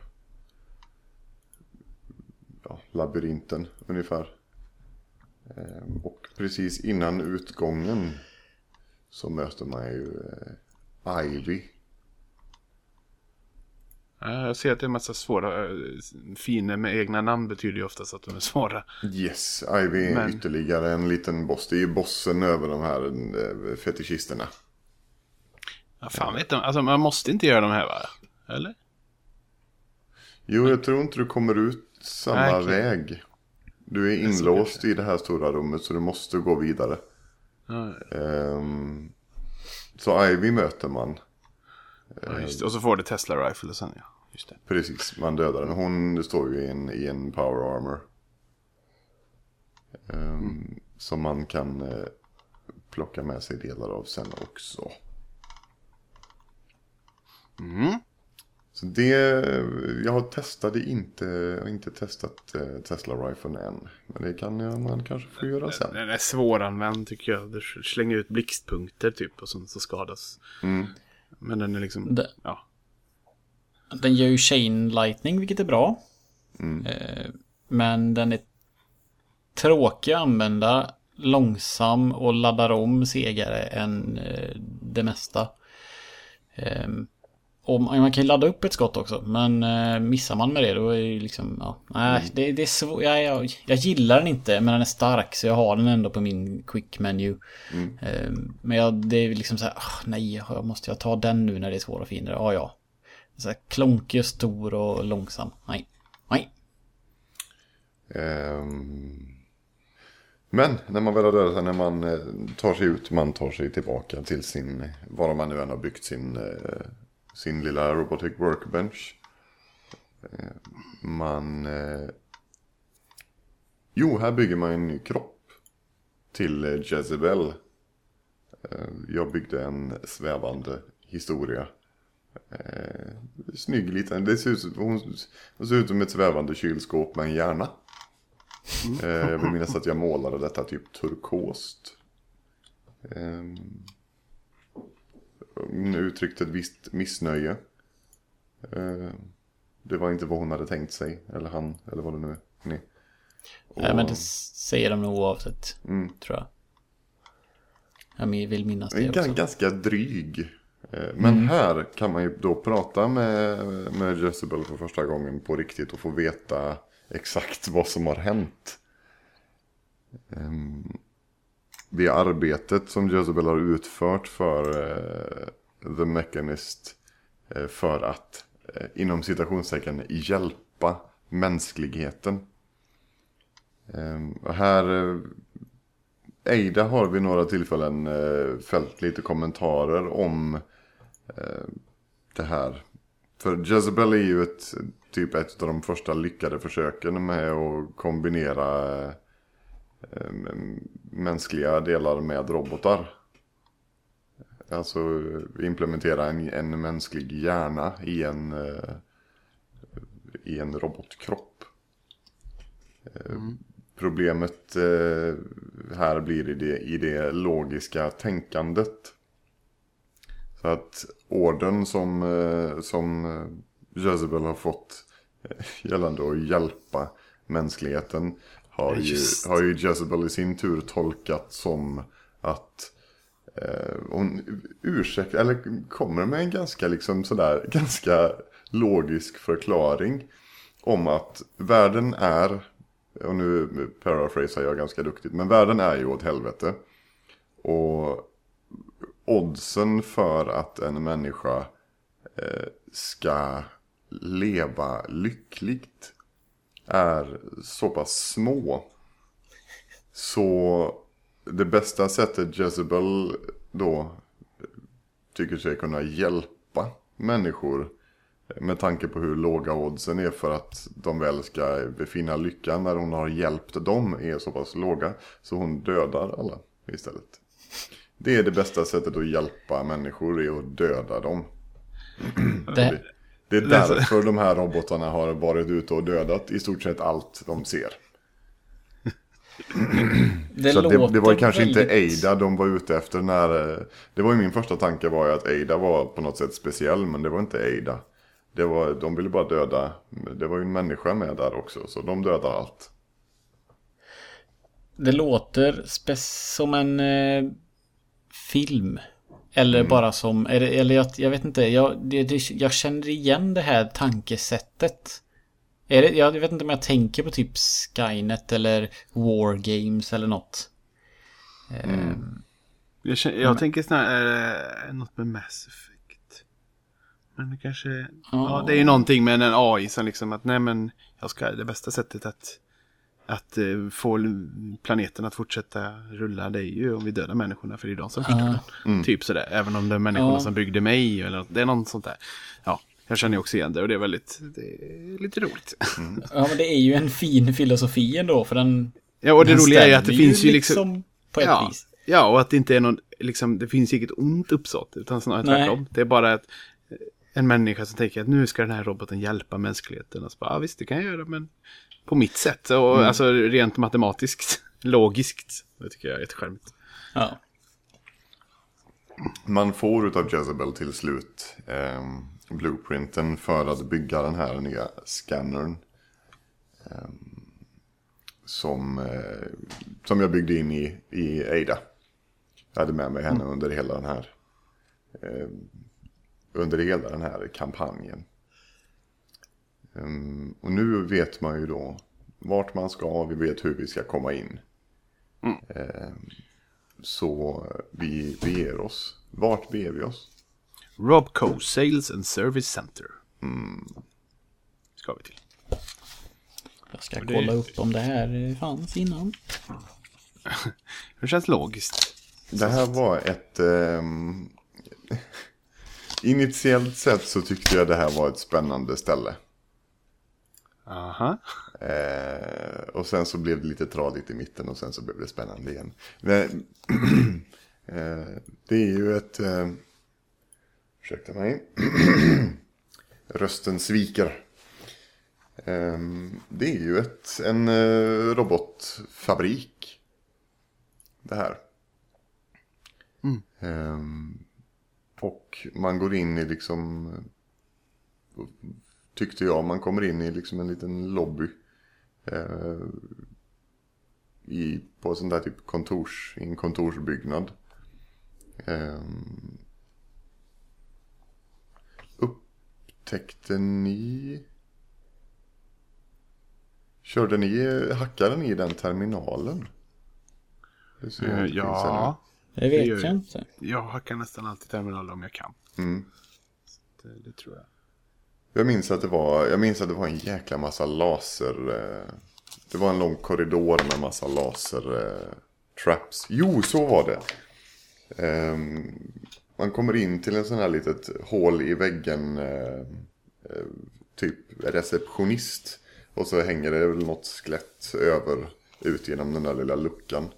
ja, labyrinten ungefär. Um, och precis innan utgången så möter man ju uh, Ivy. Jag ser att det är en massa svåra, fina med egna namn betyder ju oftast att de är svåra. Yes, Ivy är Men... ytterligare en liten boss. Det är ju bossen över de här eh, fetischisterna. Ja, fan vet de. Alltså man måste inte göra de här va? Eller? Jo, jag tror inte du kommer ut samma Nej, väg. Du är inlåst i det här stora rummet så du måste gå vidare. Ja. Um, så Ivy möter man. Ja, just. Och så får du Tesla Rifle sen ja. Just det. Precis, man dödar den. Hon står ju i en, i en power armor. Um, mm. Som man kan uh, plocka med sig delar av sen också. Mm. Så det, jag har testade inte, jag har inte testat uh, Tesla Rifle än. Men det kan man kanske få göra sen. Den är svåranvänd tycker jag. Du slänger ut blixtpunkter typ och sen så skadas. Mm. Men den är liksom, det, ja. Den gör ju chain lightning, vilket är bra. Mm. Eh, men den är tråkig att använda, långsam och laddar om segare än eh, det mesta. Och man kan ju ladda upp ett skott också, men eh, missar man med det då är det liksom, ja, nej, mm. det, det, är svårt. Jag, jag, jag, gillar den inte, men den är stark så jag har den ändå på min quick menu. Mm. Ehm, men jag, det är liksom så här, oh, nej, jag måste jag ta den nu när det är svåra fiender? Ja, ja. Så här, klonkig och stor och långsam. Nej, nej. Um... Men när man väl har dödat när man eh, tar sig ut, man tar sig tillbaka till sin, var man nu än har byggt sin eh, sin lilla Robotic Workbench. Eh, man... Eh, jo, här bygger man en ny kropp till eh, Jezebel. Jag byggde en svävande historia. Snygg liten. Det ser ut som, hon, hon ser ut som ett svävande kylskåp med en hjärna. Mm. Jag vill minnas att jag målade detta typ turkost. Ehm, uttryckte ett visst missnöje. Eh, det var inte vad hon hade tänkt sig, eller han, eller vad det nu är. Nej, och... Nej men det säger de nog oavsett, mm. tror jag. Jag vill minnas det också. Ganska dryg. Eh, men mm. här kan man ju då prata med, med Jezebel för första gången på riktigt och få veta exakt vad som har hänt. Ehm, det arbetet som Jezebel har utfört för uh, The Mechanist uh, för att uh, inom citationstecken hjälpa mänskligheten. Ehm, och här Eida har vid några tillfällen fällt lite kommentarer om det här. För Jezebel är ju ett, typ ett av de första lyckade försöken med att kombinera mänskliga delar med robotar. Alltså implementera en, en mänsklig hjärna i en, uh, i en robotkropp. Eh, mm. Problemet här blir i det, i det logiska tänkandet. Så att orden som, som Jezebel har fått gällande att hjälpa mänskligheten har ju, har ju Jezebel i sin tur tolkat som att eh, hon ursäktar, eller kommer med en ganska liksom sådär, *laughs* ganska logisk förklaring om att världen är, och nu paraphrasar jag ganska duktigt, men världen är ju åt helvete. Och oddsen för att en människa eh, ska leva lyckligt är så pass små. Så det bästa sättet Jezebel då tycker sig kunna hjälpa människor med tanke på hur låga oddsen är för att de väl ska befinna lyckan när hon har hjälpt dem är så pass låga. Så hon dödar alla istället. Det är det bästa sättet att hjälpa människor, är att döda dem. Det, *clears throat* Det är därför de här robotarna har varit ute och dödat i stort sett allt de ser. det, Så det, det var kanske inte väldigt- Ada de var ute efter när... eh, Det var ju min första tanke var ju att Ada var på något sätt speciell, men det var inte Ada. Det var, de ville bara döda, det var ju en människa med där också, så de dödar allt. Det låter som en eh, film. Eller bara som, det, eller jag, jag vet inte, jag, det, det, jag känner igen det här tankesättet. Är det, jag vet inte om jag tänker på typ Skynet eller War Games eller något. Jag, känner, jag tänker snarare eh, något med Mass Effect. Men det kanske... Ja. Ja. det är ju någonting med en AI som liksom att nej men jag ska, det bästa sättet att, att eh, få planeten att fortsätta rulla det är ju om vi dödar människorna för det är de som förstör den. Typ sådär. Även om det är människorna Ja. som byggde mig eller något, det är något sånt där. Ja, jag känner också igen det och det är väldigt, det är lite roligt. *laughs* Ja men det är ju en fin filosofi ändå för den... Ja, och det roliga är att det finns ju liksom... på ett ja, vis. Ja, och att det inte är någon, liksom, det finns inget ont uppsåt, utan snarare tvärtom. Det är bara att eh, en människa som tänker att nu ska den här roboten hjälpa mänskligheten. Och så bara, ja visst, det kan jag göra, men på mitt sätt. Och Mm. alltså rent matematiskt, *laughs* logiskt. Det tycker jag är jättecharmigt. Ja. Man får utav Jezebel till slut eh, blueprinten för att bygga den här nya scannern. Eh, som, eh, som jag byggde in i, i Ada. Jag hade med mig henne under hela den här eh, under hela den här kampanjen. Ehm, och nu vet man ju då vart man ska, vi vet hur vi ska komma in. Ehm, så vi beger oss. Vart beger vi oss? Robco Sales and Service Center. Ska vi till. Jag ska kolla upp om det här fanns innan. *laughs* Det känns logiskt. Det här var ett... ehm, *laughs* initiellt sett så tyckte jag det här var ett spännande ställe. Aha. Eh, och sen så blev det lite tradigt i mitten och sen så blev det spännande igen. Men, *clears throat* eh, det är ju ett... Eh, ursäkta mig. *clears throat* Rösten sviker. Eh, det är ju ett, en eh, robotfabrik. Det här. Eh, och man går in i liksom tyckte jag. Man kommer in i liksom en liten lobby. Eh, i, på en sån där typ kontors, i en kontorsbyggnad. Eh, upptäckte ni... Körde ni, hackade ni den terminalen? Det ser Eh, ja, Det vet jag jag. inte. jag hackar nästan alltid terminaler om jag kan. Mm. Det, det tror jag. Jag minns att det var, jag minns att det var en jäkla massa laser. Eh, det var en lång korridor med massa laser eh, traps. Jo, så var det. Ehm, man kommer in till en sån här litet hål i väggen. Eh, typ receptionist. Och så hänger det väl något skelett över ut genom den där lilla luckan.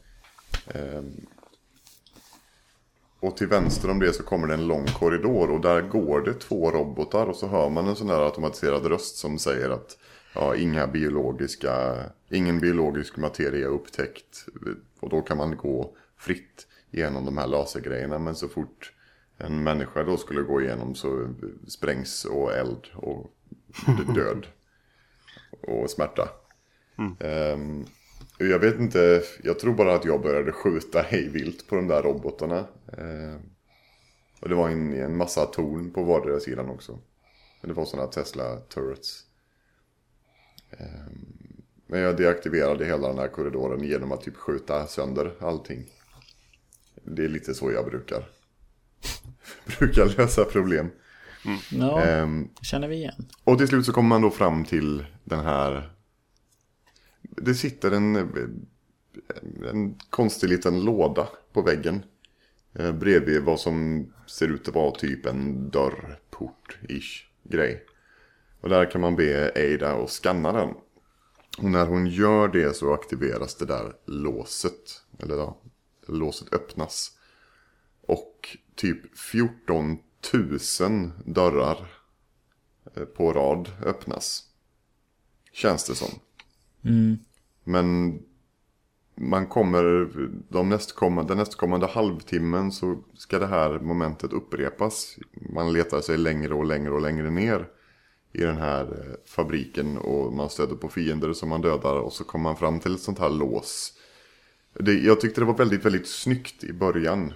Ehm, och till vänster om det så kommer det en lång korridor och där går det två robotar och så hör man en sån där automatiserad röst som säger att ja, inga biologiska, ingen biologisk materia är upptäckt. Och då kan man gå fritt genom de här lasergrejerna men så fort en människa då skulle gå igenom så sprängs och eld och död *laughs* och smärta. Ehm, jag vet inte, jag tror bara att jag började skjuta hejvilt på de där robotarna. Eh, och det var en, en massa torn på vardera sidan också. Men det var sådana Tesla turrets. Eh, men jag deaktiverade hela den här korridoren genom att typ skjuta sönder allting. Det är lite så jag brukar. *laughs* brukar lösa problem. Ja, Ehm, känner vi igen. och till slut så kommer man då fram till den här... Det sitter en, eh, en konstig liten låda på väggen. Eh, bredvid vad som ser ut att vara typ en dörrport-ish grej. Och där kan man be Ada att scanna den. Och när hon gör det så aktiveras det där låset. Eller ja, låset öppnas. Och typ 14 000 dörrar eh, på rad öppnas. Känns det som. Mm. Men man kommer, de nästkommande, den nästkommande halvtimmen så ska det här momentet upprepas. Man letar sig längre och längre och längre ner i den här eh, fabriken och man stöter på fiender som man dödar och så kommer man fram till ett sånt här lås. Det, jag tyckte det var väldigt, väldigt snyggt i början.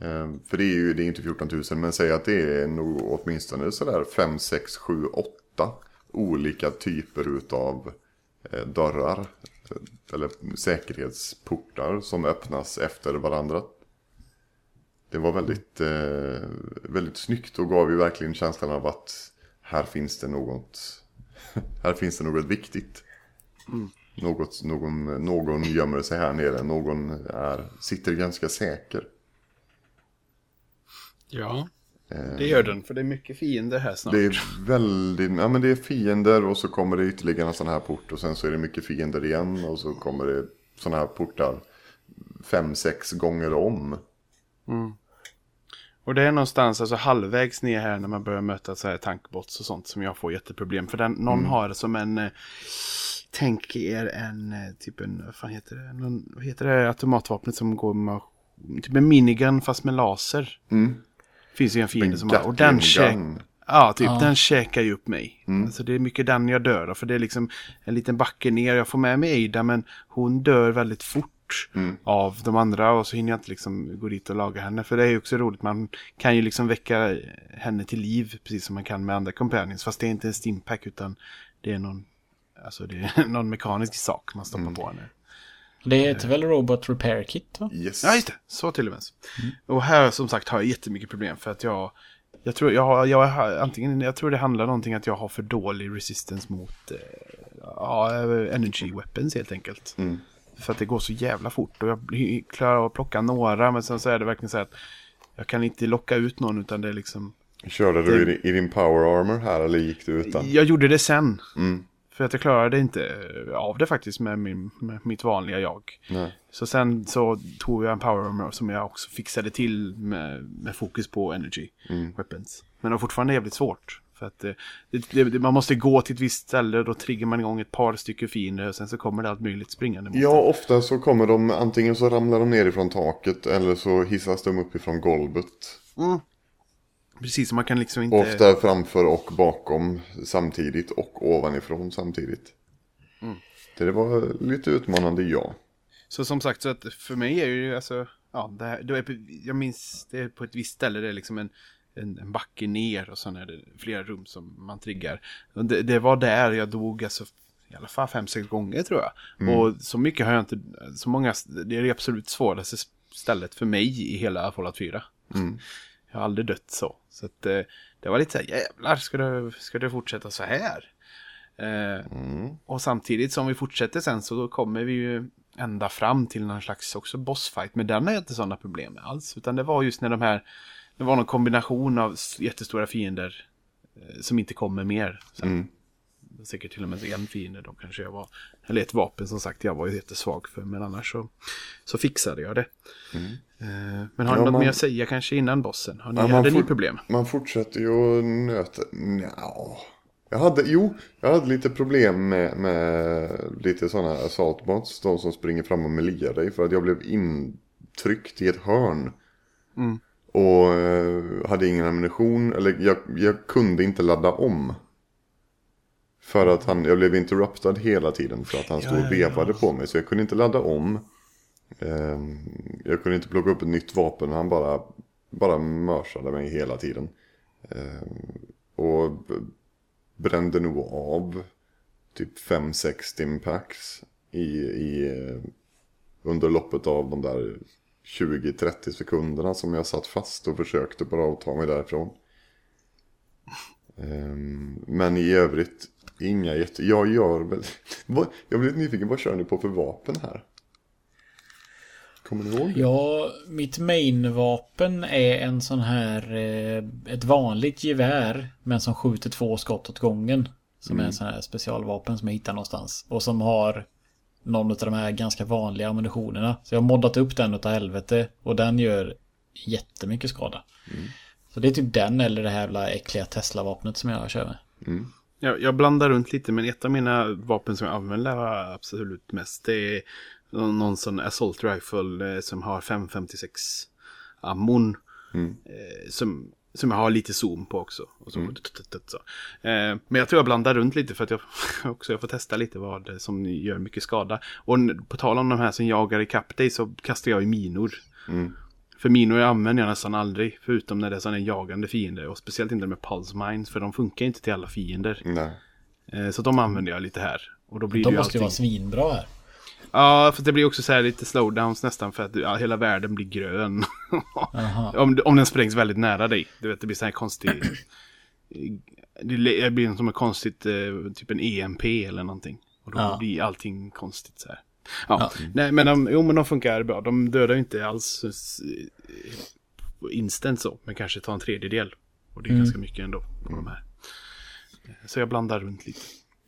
Eh, För det är ju det är inte 14 000 men säg att det är nog åtminstone sådär 5, 6, 7, 8 olika typer utav eh, dörrar. eh, Eller säkerhetsportar som öppnas efter varandra. Det var väldigt, eh, väldigt snyggt och gav ju verkligen känslan av att här finns det något, *laughs* här finns det något viktigt. Något, någon, någon gömmer sig här nere, någon är, sitter ganska säker. Ja, det gör den. För det är mycket fiender här snart. Det är väldigt, ja men det är fiender och så kommer det ytterligare en sån här port och sen så är det mycket fiender igen och så kommer det såna här portar fem, sex gånger om. Och det är någonstans alltså halvvägs ner här när man börjar möta så här tankbots och sånt som jag får jätteproblem. För den, någon har det som en, eh, tänk er en, eh, typ en, vad fan heter det, någon, vad heter det automatvapnet som går med, typ en minigun fast med laser. Finns ju en fiende En som har, och den Gatling käk, gun. Ja, typ den käkar ju upp mig. Alltså det är mycket den jag dör av. För det är liksom en liten backe ner. Jag får med mig Ada men hon dör väldigt fort av de andra. Och så hinner jag inte liksom gå dit och laga henne. För det är ju också roligt. Man kan ju liksom väcka henne till liv. Precis som man kan med andra companions. Fast det är inte en stimpack utan det är någon, alltså det är *laughs* någon mekanisk sak man stoppar på henne. Det heter väl Robot Repair Kit va? Yes. Ja, just det. Så till och med. Och här som sagt har jag jättemycket problem för att jag... Jag tror, jag, har- jag, har, antingen, jag tror det handlar någonting att jag har för dålig resistance mot eh, ja, energy weapons helt enkelt. För att det går så jävla fort och jag blir- klarar av att plocka några men sen så är det verkligen så att jag kan inte locka ut någon utan det är liksom... Körde du i, din- i din power armor här eller gick du utan? Jag gjorde det sen. För att jag klarade inte eh, av det faktiskt med, min, med mitt vanliga jag. Nej. Så sen så tog jag en power armor som jag också fixade till med, med fokus på energy weapons. Men det var fortfarande jävligt svårt. För att eh, det, det, det, man måste gå till ett visst ställe och då triggar man igång ett par stycken fiender och sen så kommer det allt möjligt springande mot Ja, ofta så kommer de, antingen så ramlar de ner ifrån taket eller så hissas de upp ifrån golvet. en. Precis, man kan liksom inte... Ofta framför och bakom samtidigt och ovanifrån samtidigt. Det var lite utmanande, ja. Så som sagt, så att för mig är det ju alltså, ja, det här, det är, på- jag minns det är på ett visst ställe, det är liksom en, en, en backe ner och sen är det flera rum som man triggar. Det, det var där jag dog alltså i alla fall fem, sex gånger tror jag. Och så mycket har jag inte, så många, det är det absolut svåraste stället för mig i hela Fallout 4. Jag har aldrig dött så. Så att, eh, det var lite så här, jävlar, ska det, ska det fortsätta så här? Eh, Och samtidigt som vi fortsätter sen så då kommer vi ju ända fram till någon slags också bossfight. Men den är inte sådana problem med alls. Utan det var just när de här, det var någon kombination av jättestora fiender eh, som inte kommer mer. Sen. Säkert till och med en fiende då kanske jag var. Eller ett vapen som sagt jag var ju jättesvag för. Men annars så, så fixade jag det. Eh, Men har ni Ja, något man- mer att säga kanske innan bossen? Har ni, Ja, hade ni problem? Man fortsätter ju att nöta... Nja. Jag hade, jo, jag hade lite problem med, med lite sådana assaultbots. De som springer fram och meliar dig. För att jag blev intryckt i ett hörn. Och eh, hade ingen ammunition. Eller jag, jag kunde inte ladda om. För att han, jag blev interruptad hela tiden. För att han stod och vevade på mig. Så jag kunde inte ladda om. Eh, jag kunde inte plocka upp ett nytt vapen. Han bara, bara mörsade mig hela tiden. Eh, och brände nog av typ 5-6 stimpacks i, i, eh, under loppet av de där 20-30 sekunderna som jag satt fast och försökte bara ta mig därifrån. Ehm, Men i övrigt, inga jätte... Jag gör väl... *laughs* Jag blir lite nyfiken, vad kör ni på för vapen här? Kommer du ihåg? Ja, mitt main-vapen är en sån här... Eh, ett vanligt gevär. Men som skjuter två skott åt gången. Som är en sån här specialvapen som jag hittar någonstans. Och som har någon av de här ganska vanliga ammunitionerna. Så jag har moddat upp den utav helvete. Och den gör jättemycket skada. Så det är typ den eller det här jävla äckliga Tesla-vapnet som jag kör med. Jag, jag blandar runt lite, men ett av mina vapen som jag använder absolut mest, det är någon, sån assault rifle eh, som har 556 ammon. Eh, som, som jag har lite zoom på också. Och så, så. Eh, men jag tror jag blandar runt lite för att jag *laughs* också jag får testa lite vad som gör mycket skada. Och på tal om de här som jagar ikapp dig så kastar jag i minor. För minor använder jag nästan aldrig, förutom när det är sådana jagande fiender. Och speciellt inte med pulse mines, för de funkar inte till alla fiender. Nej. Eh, Så de använder jag lite här. Och då blir De det ju måste ju allting... vara svinbra här. Ja, för det blir också så här lite slowdowns nästan för att ja, hela världen blir grön. *laughs* Om, om den sprängs väldigt nära dig. Du vet, det blir så här konstig... *clears throat* det blir som en konstigt, eh, typ en EMP eller någonting. Och då Ja. blir allting konstigt så här. Ja, nej men de, jo men de funkar bra. De dödar ju inte alls eh, instant så, men kanske tar en tredjedel. Och det är ganska mycket ändå på de här. Så jag blandar runt lite.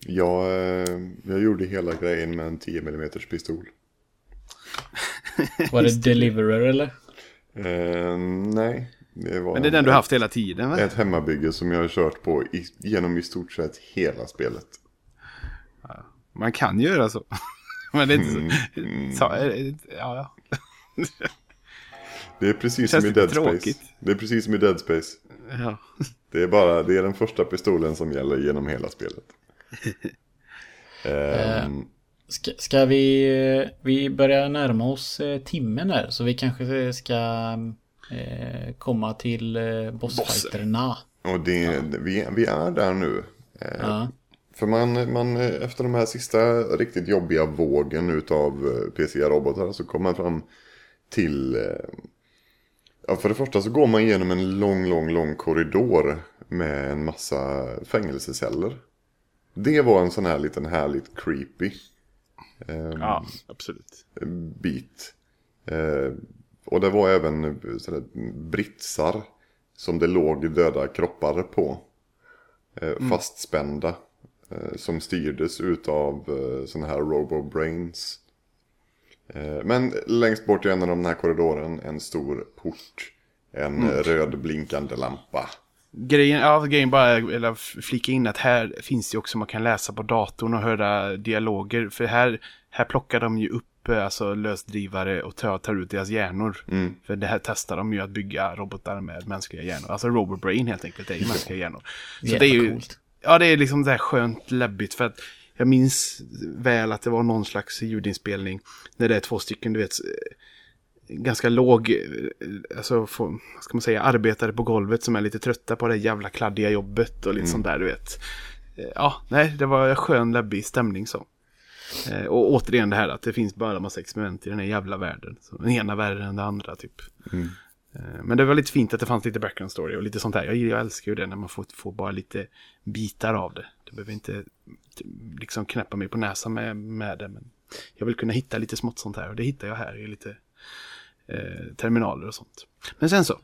Jag, eh, jag gjorde hela grejen med en 10 mm pistol. *laughs* Var det Deliverer eller? Eh, nej, det var Men det är den du haft hela tiden va? ett hemmabygge som jag har kört på i, genom i stort sett hela spelet. Man kan göra så. Men det är inte så. så eh, ja, ja. Det är precis som i Dead tråkigt. Space. Det är precis som i Dead Space. ja. Det är bara, det är den första pistolen som gäller genom hela spelet. *laughs* Ehm, Ska, ska vi... Vi börjar närma oss eh, timmen här. Så vi kanske ska eh, komma till eh, bossfighterna. och det, vi, vi är där nu. Eh, Ja. För man, man, eh, efter de här sista riktigt jobbiga vågen utav eh, PC-robotar så kommer man fram till... eh, Ja, för det första så går man igenom en lång, lång, lång korridor med en massa fängelseceller. Det var en sån här liten härligt creepy ehm, ja, absolut. bit. Eh, och det var även eh, sådär, britsar som det låg döda kroppar på. Eh, Fastspända. Eh, som styrdes utav eh, sådana här robo-brains. Eh, men längst bort i en av den här korridoren en stor port. En röd blinkande lampa. Grejen, ja, grejen bara, eller flika in att här finns det också man kan läsa på datorn och höra dialoger. För här, här plockar de ju upp alltså, lösdrivare och tar, tar ut deras hjärnor. För det här testar de ju att bygga robotar med mänskliga hjärnor. Alltså Robobrain helt enkelt, det är ju *laughs* mänskliga hjärnor. Så Jävla det är ju, coolt. Ja det är liksom det här skönt läbbigt för att jag minns väl att det var någon slags ljudinspelning när det är två stycken, du vet, ganska låg, eh, alltså få, vad ska man säga, arbetare på golvet som är lite trötta på det jävla kladdiga jobbet och lite sånt där, du vet. Eh, Ja, nej, det var skön läbbig stämning så. Eh, Och återigen det här att det finns bara massa experiment i den här jävla världen. Så den ena värre än den andra typ. Eh, Men det var lite fint att det fanns lite background story och lite sånt där. Jag, jag älskar ju det när man får, får bara lite bitar av det. Du behöver inte liksom knäppa mig på näsan med, med det. Men jag vill kunna hitta lite smått sånt här och det hittar jag här i lite eh, terminaler och sånt. Men sen så.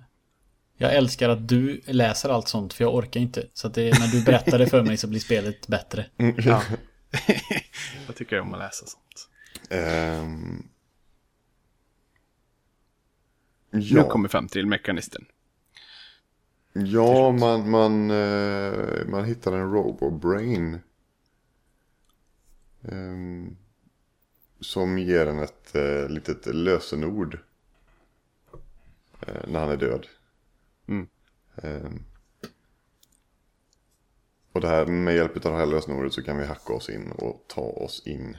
Jag älskar att du läser allt sånt för jag orkar inte. Så att det, när du berättar det för mig så blir spelet bättre. *laughs* Ja. *laughs* jag tycker om att läsa sånt. Ehm, Nu ja. kommer fram till mekanisten. Ja, man, man, eh, man hittar en robo-brain. ehm, som ger en ett eh, litet lösenord. eh, när han är död. Mm. Ehm, och det här, med hjälp av det här lösenordet så kan vi hacka oss in och ta oss in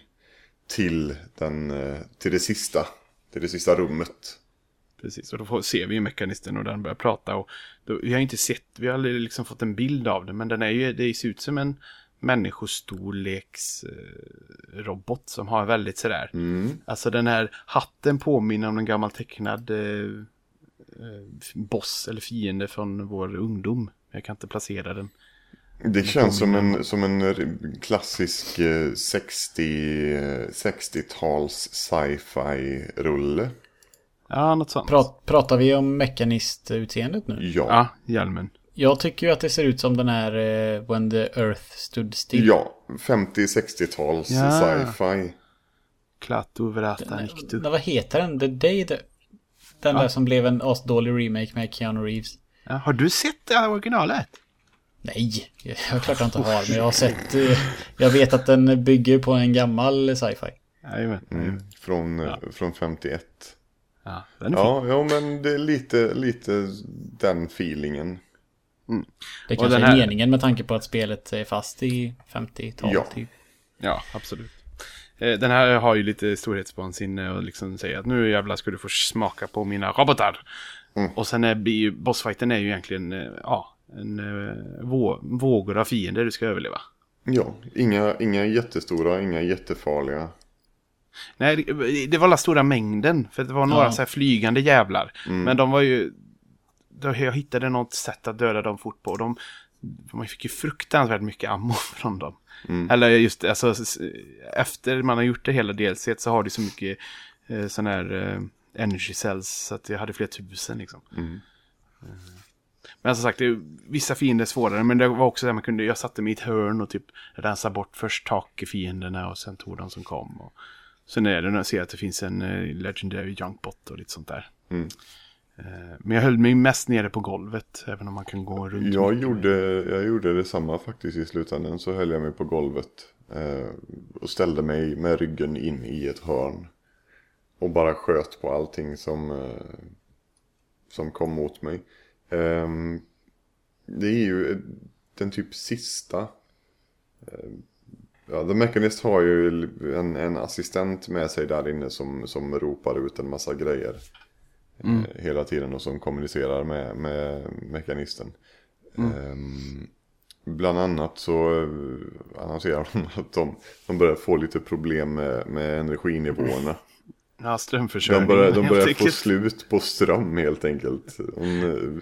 till, den, till det sista. Till det sista rummet. Precis, och då får, ser vi ju mekanisten och den börjar prata. Och då, vi har inte sett, vi har aldrig liksom fått en bild av det. Men den är ju, det ser ut som en människostorleks eh, robot som har väldigt sådär. Alltså den här hatten påminner om en gammal tecknad eh, eh, boss eller fiende från vår ungdom. Jag kan inte placera den. Det känns som en, som en klassisk eh, 60, eh, 60-tals sci-fi rulle. Ja, något sånt. Prat, pratar vi om mekanistutseendet nu? Ja. Ja, hjälmen. Jag tycker ju att det ser ut som den här eh, When the Earth Stood Still. Ja, 50-60-tals Ja. sci-fi. Den, Niktu. vad heter den? The Day the... Den där som blev en asdålig remake med Keanu Reeves. Ja, har du sett det här originalet? Nej, jag är klart jag inte har. Men jag har sett... eh, Jag vet att den bygger på en gammal sci-fi. Jajamän. Mm. Från, eh, från 51. Ja. Ja, ja, men det är lite, lite den feelingen. Det Och kanske den är här- meningen med tanke på att spelet är fast i 50-talet Ja. typ. Ja, absolut. Eh, Den här har ju lite storhetsvansinne och liksom säger att nu jävlar ska du få smaka på mina robotar. Mm. Och sen är, ju, bossfighten är ju egentligen, eh, ja, en eh, vå, vågor av fiender du ska överleva. Ja, inga, inga jättestora, inga jättefarliga. Nej, det, det var la stora mängden. För det var några Ja. så här flygande jävlar. Mm. Men de var ju... Då jag hittade något sätt att döda dem fort på. De, man fick ju fruktansvärt mycket ammo *laughs* från dem. Mm. Eller just alltså, efter man har gjort det hela DLC så har du så mycket eh, sån här eh, energy cells. Så att jag hade flera tusen liksom. Mm. Eh, Men som sagt, det, vissa fiender är svårare. Men det var också där man kunde, jag satte mig i ett hörn och typ rensa bort först takfienderna och sen tog de som kom. Och, Sen är det när jag ser att det finns en eh, Legendary Junkbot och lite sånt där. Mm. Eh, men jag höll mig mest nere på golvet, även om man kan gå runt. Jag gjorde, jag gjorde detsamma faktiskt i slutändan. Så höll jag mig på golvet. Eh, och ställde mig med ryggen in i ett hörn. Och bara sköt på allting som, som kom mot mig. Ehm, det är ju den typ sista. Eh, Ja, The Mechanist har ju en, en assistent med sig där inne som, som ropar ut en massa grejer. Mm. eh, Hela tiden och som kommunicerar med, med mekanisten. Ehm, bland annat så eh, annonserar de *laughs* att de, de börjar få lite problem med, med energinivåerna. Ja, De strömförsörjning. börjar, de börjar få slut på ström helt enkelt. Hon,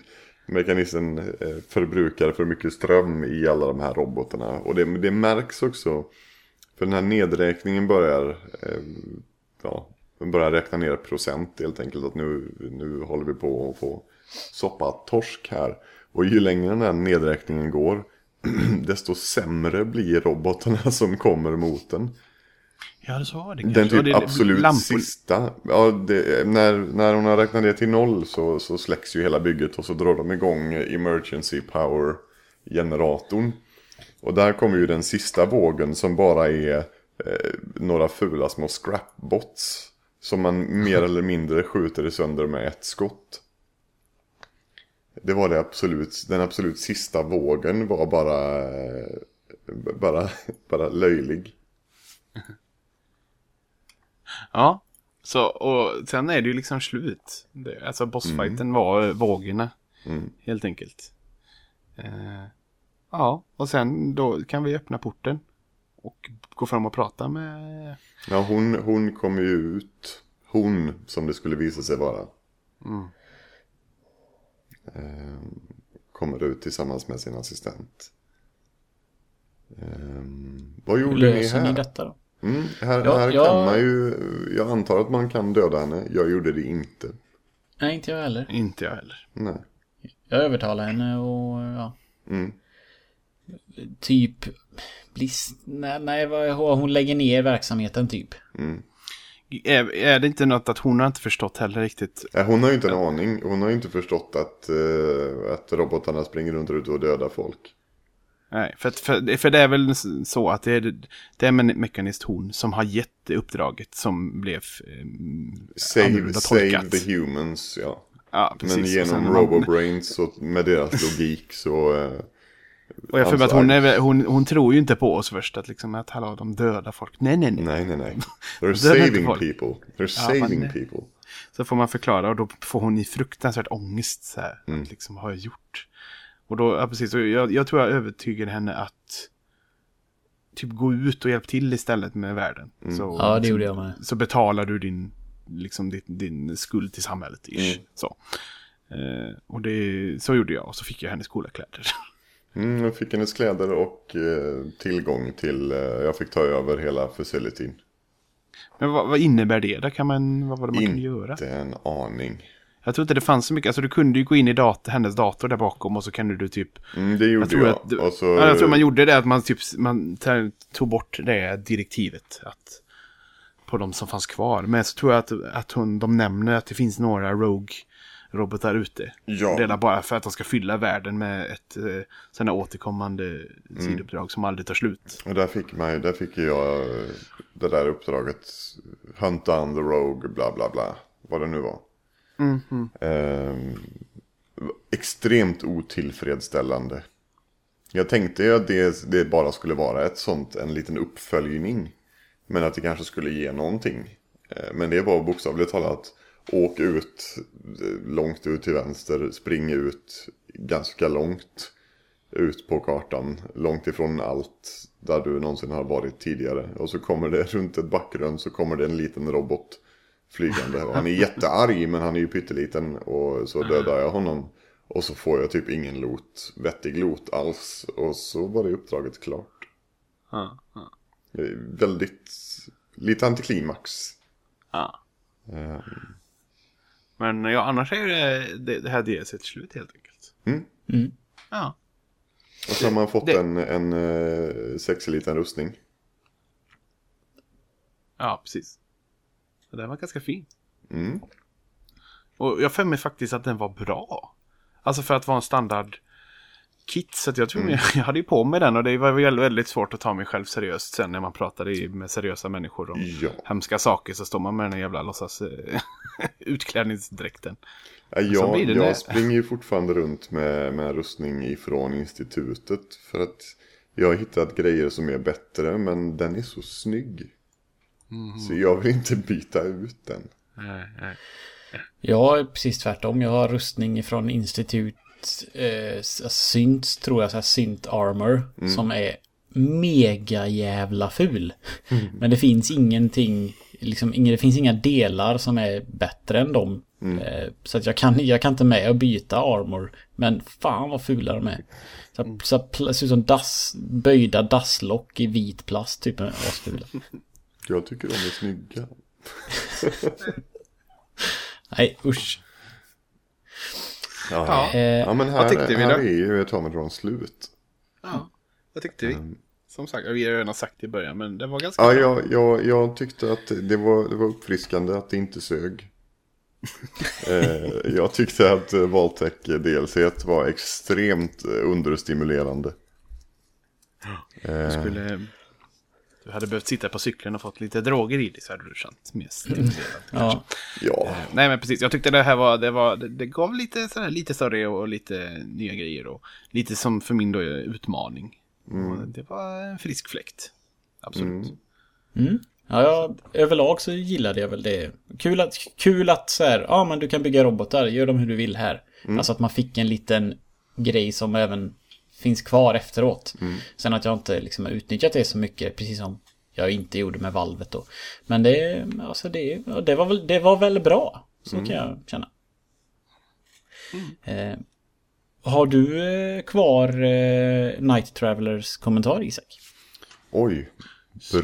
Mekanismen eh, förbrukar för mycket ström i alla de här robotarna. Och det, det märks också. För den här nedräkningen börjar, eh, ja, den börjar räkna ner procent helt enkelt. Att nu, nu håller vi på att få soppa torsk här. Och ju längre den här nedräkningen går, *clears throat* desto sämre blir robotarna *laughs* som kommer mot den. Ja, det så var det Den kanske. Typ det- absolut lampor- sista. Ja, det, när, när hon har räknat ner till noll så, så släcks ju hela bygget och så drar de igång emergency power generatorn. Och där kommer ju den sista vågen som bara är eh, några fula små scrapbots. Som man mer eller mindre skjuter sönder med ett skott. Det var det absolut, den absolut sista vågen var bara, eh, bara, *laughs* bara löjlig. *laughs* Ja, så och sen är det ju liksom slut. Det, alltså bossfighten var eh, vågorna. Mm. Helt enkelt. Eh, ja, och sen då kan vi öppna porten. Och gå fram och prata med... Ja, hon, hon kom ju ut. Hon, som det skulle visa sig vara. Mm. Ehm, kommer ut tillsammans med sin assistent. Ehm, vad Hur gjorde ni löser ni här? detta då? Mm, här Ja, här jag- kan man ju, jag antar att man kan döda henne. Jag gjorde det inte. Nej, inte jag heller. Inte jag heller. Nej. Jag övertalar henne och ja, Mm. typ... Bliss... Nej, nej hon lägger ner verksamheten typ. Mm. Är, är det inte något att hon har inte förstått heller riktigt? Nej, Hon har ju inte en aning. Hon har ju inte förstått att, eh, att robotarna springer runt och dödar folk. Nej, för, att- för, för det är väl så att det är, det är en mekanist hon som har gett uppdraget som blev eh, Save, save the humans, ja. Ja, precis. Men genom Robobrains och med deras logik så... eh, Och jag för mig att hon, är, hon, hon tror ju inte på oss först, att liksom att hallå, de dödar folk. Nej, nej, nej. Nej, nej, nej. *laughs* They're saving people. They're Ja, saving men- people. Så får man förklara och då får hon i fruktansvärt ångest så här. Mm. Att liksom, har jag gjort? Och då, ja precis, och jag, jag tror jag övertygade henne att typ gå ut och hjälpa till istället med världen. Mm. Så, Ja, det gjorde jag med. så betalar du din, liksom din, din skuld till samhället. Ish. Mm. Så. Eh, och det, så gjorde jag och så fick jag hennes coola kläder. *laughs* Mm, jag fick hennes kläder och eh, tillgång till... Eh, jag fick ta över hela facilityn. Men vad, vad innebär det? Där kan man, vad var det man kunde göra? Inte en aning. Jag tror inte det fanns så mycket. Alltså du kunde ju gå in i dat hennes dator där bakom och så kan du typ... Mm, det gjorde jag. att du, så, ja, jag tror man gjorde det att man typ man tog bort det direktivet. Att, på de som fanns kvar. Men så tror jag att, att hon, de nämner att det finns några Rogue-robotar ute. Ja. Redan bara för att de ska fylla världen med ett eh, sådana återkommande Mm. sidouppdrag som aldrig tar slut. Och där fick, man, där fick jag eh, det där uppdraget. Hunt down the rogue, bla bla bla. Vad det nu var. Mm-hmm. Ehm, extremt otillfredsställande. Jag tänkte ju att det, det bara skulle vara ett sånt, en liten uppföljning. Men att det kanske skulle ge någonting. Eh, Men det var bokstavligt talat åk ut eh, långt ut till vänster, spring ut ganska långt ut på kartan. Långt ifrån allt där du någonsin har varit tidigare. Och så kommer det *laughs* runt ett bakgrund så kommer det en liten robot flygande. Och han är jättearg men han är ju pytteliten och så dödar jag honom. Och så får jag typ ingen loot, vettig loot alls. Och så var det uppdraget klart. Ja, ja. Väldigt, lite antiklimax. ja. Ehm, Men ja, annars är det, det, det här DLC till slut helt enkelt. Mm. Mm. Ja. Och så har man fått Det- en, en eh, sexig liten rustning. Ja, precis. Den var ganska fin. Mm. Och jag för mig faktiskt att den var bra. Alltså för att vara en standard kit. Så att jag tror jag, *laughs* jag hade ju på mig den och det var väldigt, väldigt svårt att ta mig själv seriöst sen när man pratade med seriösa människor om Ja. hemska saker. Så står man med den jävla låtsas eh, *laughs* utklädningsdräkten. Ja, jag, jag springer ju fortfarande runt med, med rustning ifrån institutet. För att jag har hittat grejer som är bättre men den är så snygg. Mhm. Så jag vill inte byta ut den. Nej, nej. Jag är precis tvärtom. Jag har rustning från institut eh, synt, tror jag, så här synt armor. Som är mega jävla ful. Men det finns ingenting, liksom, det finns inga delar som är bättre än dem. Eh, så att jag kan, jag kan inte med och byta armor. Men fan vad fula de är. Så, så pl- ser ut som dass, böjda dasslock i vit plast, typ. Asfula. *laughs* Jag tycker de är snygga. *laughs* Nej, usch. Ja, Ja. Eh, ja men här, här är ju Atomitron slut. Ja, vad tyckte vi? Som sagt, vi har redan sagt det i början, men det var ganska Ja, bra. jag, jag, jag tyckte att det var, det var uppfriskande att det inte sög. *laughs* eh, jag tyckte att eh, Valtech DLC var extremt eh, understimulerande. Du Eh, skulle... Du hade behövt sitta på cykeln och fått lite droger i dig så hade du känt mer stimulerad. Ja. ja, Eh, Nej men precis, jag tyckte det här var, det, var, det, det gav lite, sådär, lite större och lite nya grejer och lite som för min då utmaning. Och det var en frisk fläkt. Absolut. Mm. Ja, jag, överlag så gillade jag väl det. Kul att, kul att så här, ja men du kan bygga robotar, gör dem hur du vill här. Alltså att man fick en liten grej som även finns kvar efteråt. Sen att jag inte liksom har utnyttjat det så mycket, precis som jag inte gjorde med valvet då. Men det, alltså det, det, var, väl, det var väl bra, så kan jag känna. Eh, har du eh, kvar eh, Night Travelers kommentar Isak? oj,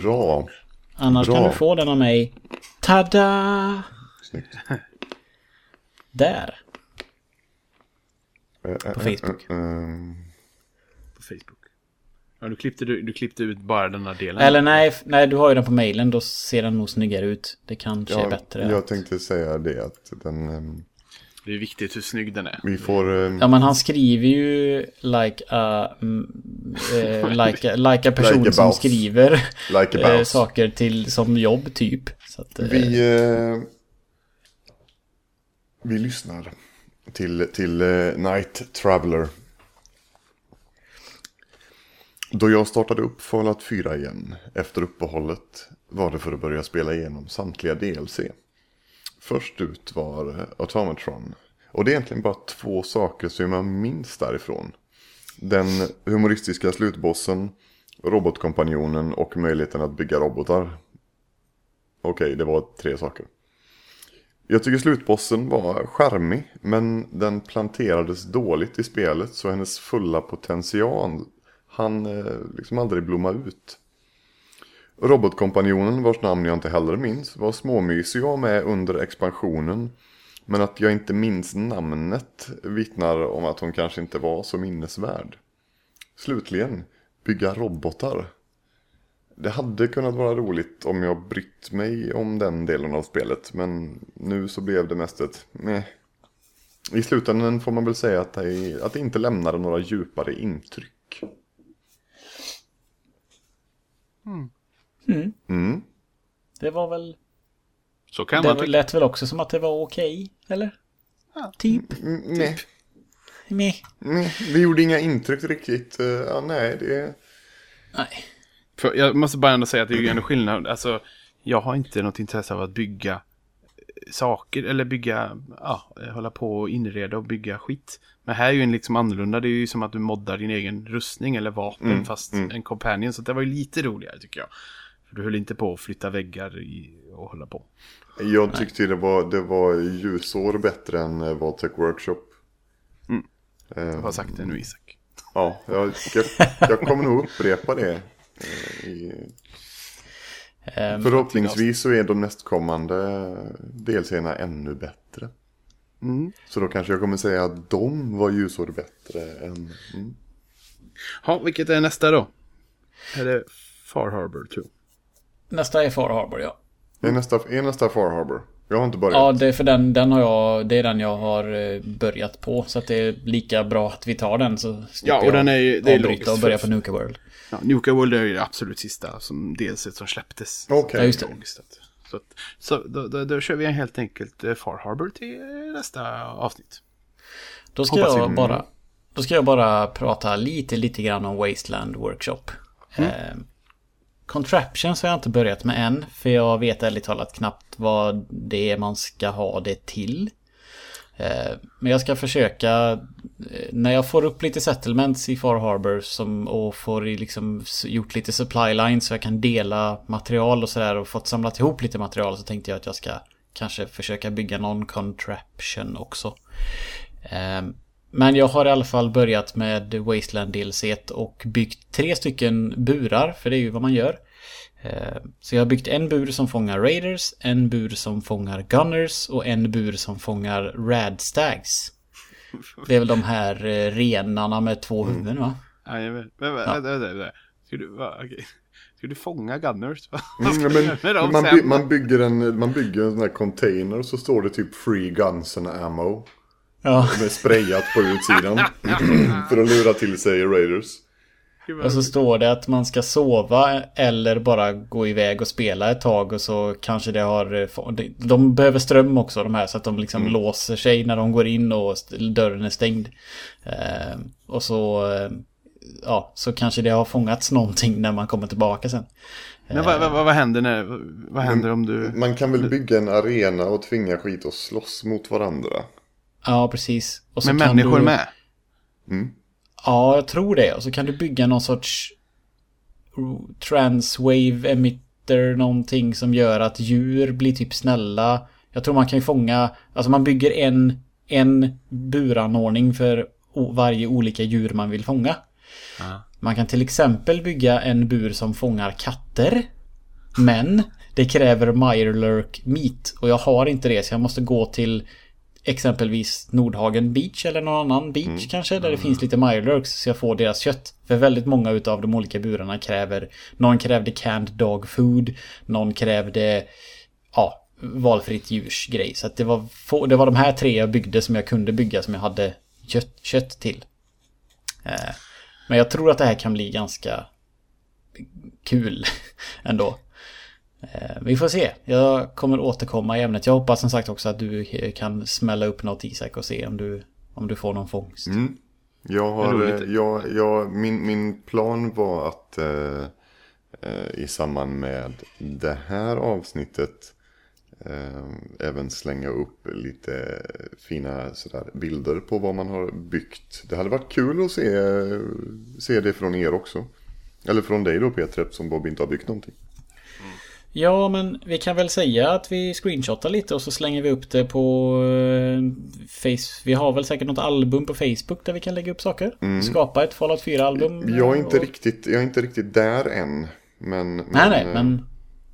bra. Annars Bra. kan du få den av mig. Tada! Snyggt. Där. På Facebook. Facebook. Ja, du klippte, du, du klippte ut bara den här delen. Eller nej, nej, du har ju den på mailen. Då ser den nog snyggare ut. Det kanske är ja, bättre. jag tänkte säga det att den, ehm, Det är viktigt hur snygg den är. vi får, ehm, Ja, men han skriver ju like a, mm, eh, *laughs* like a, like a person Like a som skriver like a eh, saker till som jobb typ. Så att, Vi, eh, vi lyssnar till, till Night Traveler. Då jag startade upp Fallout 4 igen efter uppehållet var det för att börja spela igenom samtliga DLC. Först ut var Automatron. Och det är egentligen bara två saker som jag minns därifrån. Den humoristiska slutbossen, robotkompanjonen och möjligheten att bygga robotar. Okej, det var tre saker. Jag tycker slutbossen var charmig, men den planterades dåligt i spelet så hennes fulla potential han eh, liksom aldrig blomma ut. Robotkompanjonen, vars namn jag inte heller minns, var småmysig att ha med under expansionen. Men att jag inte minns namnet vittnar om att hon kanske inte var så minnesvärd. Slutligen, bygga robotar. Det hade kunnat vara roligt om jag brytt mig om den delen av spelet, men nu så blev det mest ett meh. I slutändan får man väl säga att det, att det inte lämnade några djupare intryck. Mm. Mm. Det var väl... Så kan Det man var- tycka. lät väl också som att det var okej, eller? Ja. Typ. Mm, Nej, Meh. nej, det gjorde inga intryck riktigt. Eh, Ja, nej, det... Nej. För jag måste bara ändå säga att det är ju ändå skillnad. Alltså, jag har inte något intresse av att bygga saker eller bygga, ja, eh, hålla på och inreda och bygga skit. Men här är ju en liksom annorlunda. Det är ju som att du moddar din egen rustning eller vapen Mm, fast mm. en companion. Så det var ju lite roligare tycker jag. För du höll inte på att flytta väggar i, och hålla på. Jag tyckte det var, det var ljusår bättre än eh, Vaultec Workshop. Mm. Eh, Jag har sagt det nu Isak. Ja, jag, jag, jag kommer nog upprepa det. eh, I, förhoppningsvis så är de nästkommande delserierna ännu bättre. Mm. Så då kanske jag kommer säga att de var ljusår bättre än... Mm. Ja, vilket är nästa då? Är det Far Harbor 2? Nästa är Far Harbor, ja. Är, nästa, är nästa Far Harbor? Jag har inte börjat. Ja, det är för den, den har jag, det är den jag har eh, börjat på. Så att det är lika bra att vi tar den så slipper Ja, och jag den är ju- det är avbryta logiskt och börja på Nuka World. Ja, Nuka World är ju det absolut sista som delset som släpptes. Okej. Ja, just det. Så, att, så då, då, då kör vi helt enkelt eh, Far Harbor till nästa avsnitt. Då ska Hoppas jag vi- bara... Då ska jag bara prata lite, lite grann om Wasteland Workshop. Mm. Eh, Contraptions har jag inte börjat med än. För jag vet ärligt talat knappt vad det är man ska ha det till. Eh, men jag ska försöka... Eh, när jag får upp lite settlements i Far Harbor som, och får liksom gjort lite supply lines så jag kan dela material och sådär och fått samlat ihop lite material så tänkte jag att jag ska kanske försöka bygga någon contraption också. Eh, men jag har i alla fall börjat med Wasteland DLC och byggt tre stycken burar, för det är ju vad man gör. Ehm, Så jag har byggt en bur som fångar Raiders, en bur som fångar Gunners och en bur som fångar Radstags. Det är väl de här eh, renarna med två huvuden va? Jajamän. Vänta, vänta, vänta. Ska du, va, okej. Ska du fånga Gunners? *laughs* Mm, ska ja, du men, man, by, man, bygger en, man bygger en sån här container och så står det typ Free Guns and Ammo. Ja. Med sprayat på utsidan. *laughs* *clears throat* för att lura till sig Raiders. Och så står det att man ska sova eller bara gå iväg och spela ett tag och så kanske det har... de- behöver ström också de här så att de liksom låser sig när de går in och dörren är stängd. Eh, och så... eh, Ja, så kanske det har fångats någonting när man kommer tillbaka sen. Men vad, vad, vad händer när, vad händer om du... Man kan väl bygga en arena och tvinga skit att slåss mot varandra. Ja, precis. Och så Med kan människor du, med? Ja, jag tror det. Och så kan du bygga någon sorts transwave emitter någonting som gör att djur blir typ snälla. Jag tror man kan ju fånga, alltså man bygger en, en buranordning för varje olika djur man vill fånga. Ja. Man kan till exempel bygga en bur som fångar katter. Men det kräver Mirelurk meat och jag har inte det så jag måste gå till exempelvis Nordhagen Beach eller någon annan beach kanske där det finns lite Mirelurks så jag får deras kött. För väldigt många utav de olika burarna kräver Någon krävde canned dog food Någon krävde Ja Valfritt djurs grej. Så det var, få, det var de här tre jag byggde som jag kunde bygga som jag hade kött, kött till. Eh, men jag tror att det här kan bli ganska kul *laughs* ändå. Eh, Vi får se. Jag kommer återkomma i ämnet. Jag hoppas som sagt också att du kan smälla upp något Isak och se om du, om du får någon fångst. Mm. Jag har, eh, jag, jag, min, min plan var att eh, eh, i samband med det här avsnittet eh, även slänga upp lite fina sådär, bilder på vad man har byggt. Det hade varit kul att se, se det från er också. Eller från dig då Peter, eftersom Bob inte har byggt någonting. Ja, men vi kan väl säga att vi screenshotar lite och så slänger vi upp det på eh, Face. Vi har väl säkert något album på Facebook där vi kan lägga upp saker. Skapa ett Fallout 4-album. Jag är inte, och- riktigt, jag är inte riktigt där än. Men, Nej, men, nej, eh, men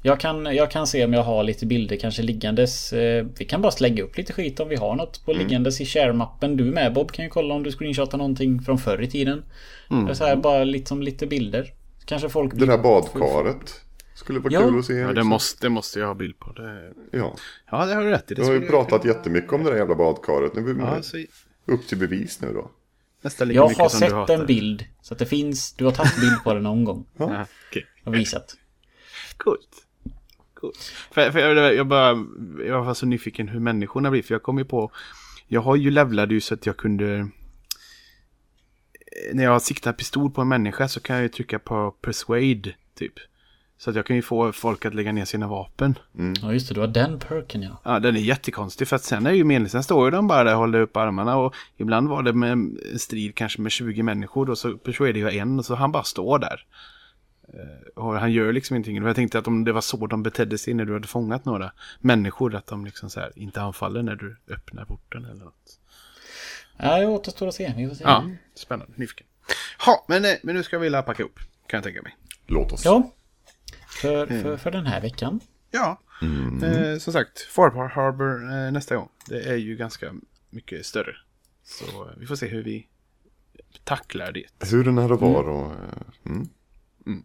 jag kan, jag kan se om jag har lite bilder kanske liggandes. Eh, Vi kan bara slänga upp lite skit om vi har något på Mm. liggandes i share-mappen. Du med Bob kan ju kolla om du screenshotar någonting från förr i tiden. Mm. Det är Så här, bara lite som lite bilder. Kanske folk Det där badkaret skulle vara Ja. kul att se. Ja, det liksom. måste, det måste jag ha bild på. Det... Ja. Ja, det har du rätt i. Det Du har ju skulle jag- pratat jättemycket om det där jävla badkaret. Nu är vi Ja, så upp till bevis nu då. nästan lika Jag mycket har som du sett hatar. en bild. Så att det finns. Du har tagit bild på den någon gång. Ja, okej. Och visat. Coolt. Coolt. För, för jag, jag bara, jag var så nyfiken hur människorna blir. För jag kom ju på, jag har ju levlade ju så att jag kunde, när jag siktar pistol på en människa så kan jag ju trycka på persuade typ. Så att jag kan ju få folk att lägga ner sina vapen. Ja just det, du har den perken ja. Ja, den är jättekonstig för att sen är ju meningen, sen står ju de bara där och håller upp armarna och ibland var det med en strid kanske med 20 människor och så persuadade jag en och så han bara står där. Eh, Och han gör liksom ingenting. Och jag tänkte att om det var så de betedde sig när du hade fångat några människor, att de liksom så här inte anfaller när du öppnar porten eller något. Ja, det återstår att se. Vi får se. Ja, spännande, nyfiken. Ja, men, eh, men nu ska vi la packa upp, kan jag tänka mig. Låt oss. Ja. För, för, för den här veckan. Ja, eh, som sagt, Far Harbor eh, nästa gång. Det är ju ganska mycket större. Så eh, vi får se hur vi tacklar det. Hur den här var och... eh, Mm.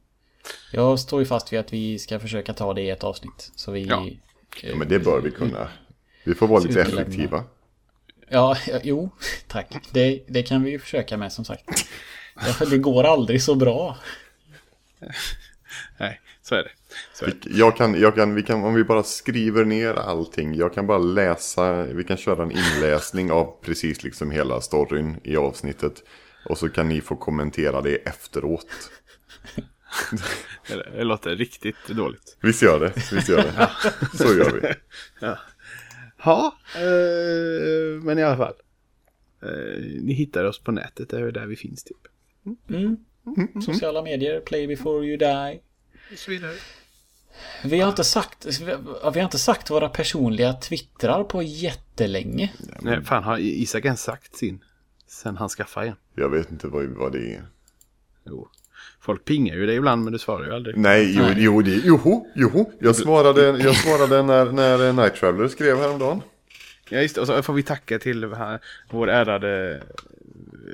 Jag står ju fast vid att vi ska försöka ta det i ett avsnitt. Så vi... Ja. Ja, men det bör vi kunna. Vi får vara lite effektiva. Ja, ja, jo, *laughs* tack. Det, det kan vi ju försöka med som sagt. Ja, *laughs* Det går aldrig så bra. *laughs* *laughs* Nej, så är det. Så är det. Jag kan, jag kan, vi kan, om vi bara skriver ner allting. Jag kan bara läsa, vi kan köra en inläsning av precis liksom hela storyn i avsnittet. Och så kan ni få kommentera det efteråt. Det, *laughs* det låter riktigt dåligt. Visst gör det, visst gör det. Så gör vi. Ja, eh, men i alla fall. Eh, ni hittar oss på nätet, det är där vi finns typ. Sociala medier, play before you die. Och så vidare. Vi har inte sagt, vi har inte sagt våra personliga twittrar på jättelänge. Nej, fan har Isak ens sagt sin? Sen han skaffade en. Jag vet inte vad, vad det är. Jo. Folk pingar ju dig ibland men du svarar ju aldrig. Nej, jo, jo, det, joho, joho. Jag svarade, jag svarade när, när Night Traveler skrev häromdagen. Ja just det, och så får vi tacka till här, vår ärade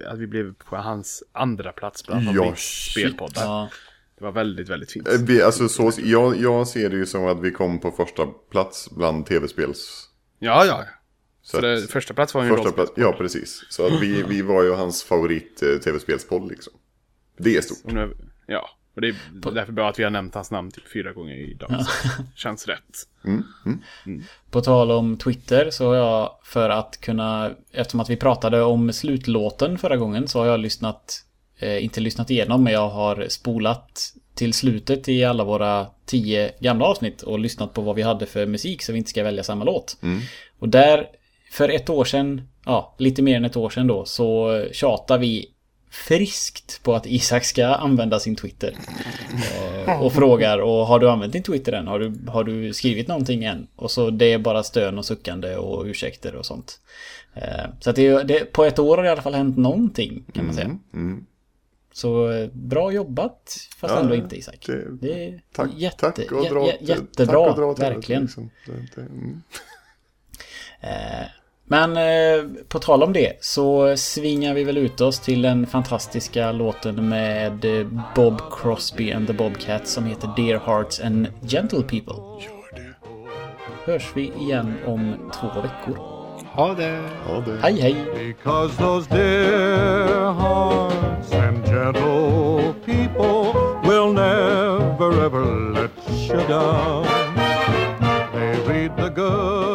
att vi blev på hans andra plats bland Ja, ja, shit. spelpoddar. Ja, Det var väldigt, väldigt fint. Eh, Vi, alltså, så, jag, jag ser det ju som att vi kom på första plats bland tv-spels... Ja, ja. Så, Så det, att- första plats var ju Första plats, ja, precis. Så att vi, vi var ju hans favorit eh, liksom. Det är stort. Nu, ja, och det är därför bra att vi har nämnt hans namn typ fyra gånger idag. Så *laughs* Känns rätt. På tal om Twitter så har jag för att kunna, eftersom att vi pratade om slutlåten förra gången så har jag lyssnat, eh, inte lyssnat igenom men jag har spolat till slutet i alla våra tio gamla avsnitt och lyssnat på vad vi hade för musik så vi inte ska välja samma låt. Och där, för ett år sedan, ja, lite mer än ett år sedan då, så tjatar vi friskt på att Isak ska använda sin Twitter. Eh, och frågar, och har du använt din Twitter än? Har du, har du skrivit någonting än? Och så det är bara stön och suckande och ursäkter och sånt. Eh, så att det, det, på ett år har det i alla fall hänt någonting, kan man säga. Så eh, bra jobbat, fast Ja, ändå inte Isak. det- Det är Tack, jätte, tack och dra, jä- jättebra, tack och dra det, verkligen. liksom. Det- det- mm. Men eh, på tal om det så svingar vi väl ut oss till den fantastiska låten med eh, Bob Crosby and the Bobcats som heter Dear Hearts and Gentle People. Hörs vi igen om två veckor. Ha det! Ja, det... Hej hej! Because those dear hearts and gentle people will never ever let you down. They read the good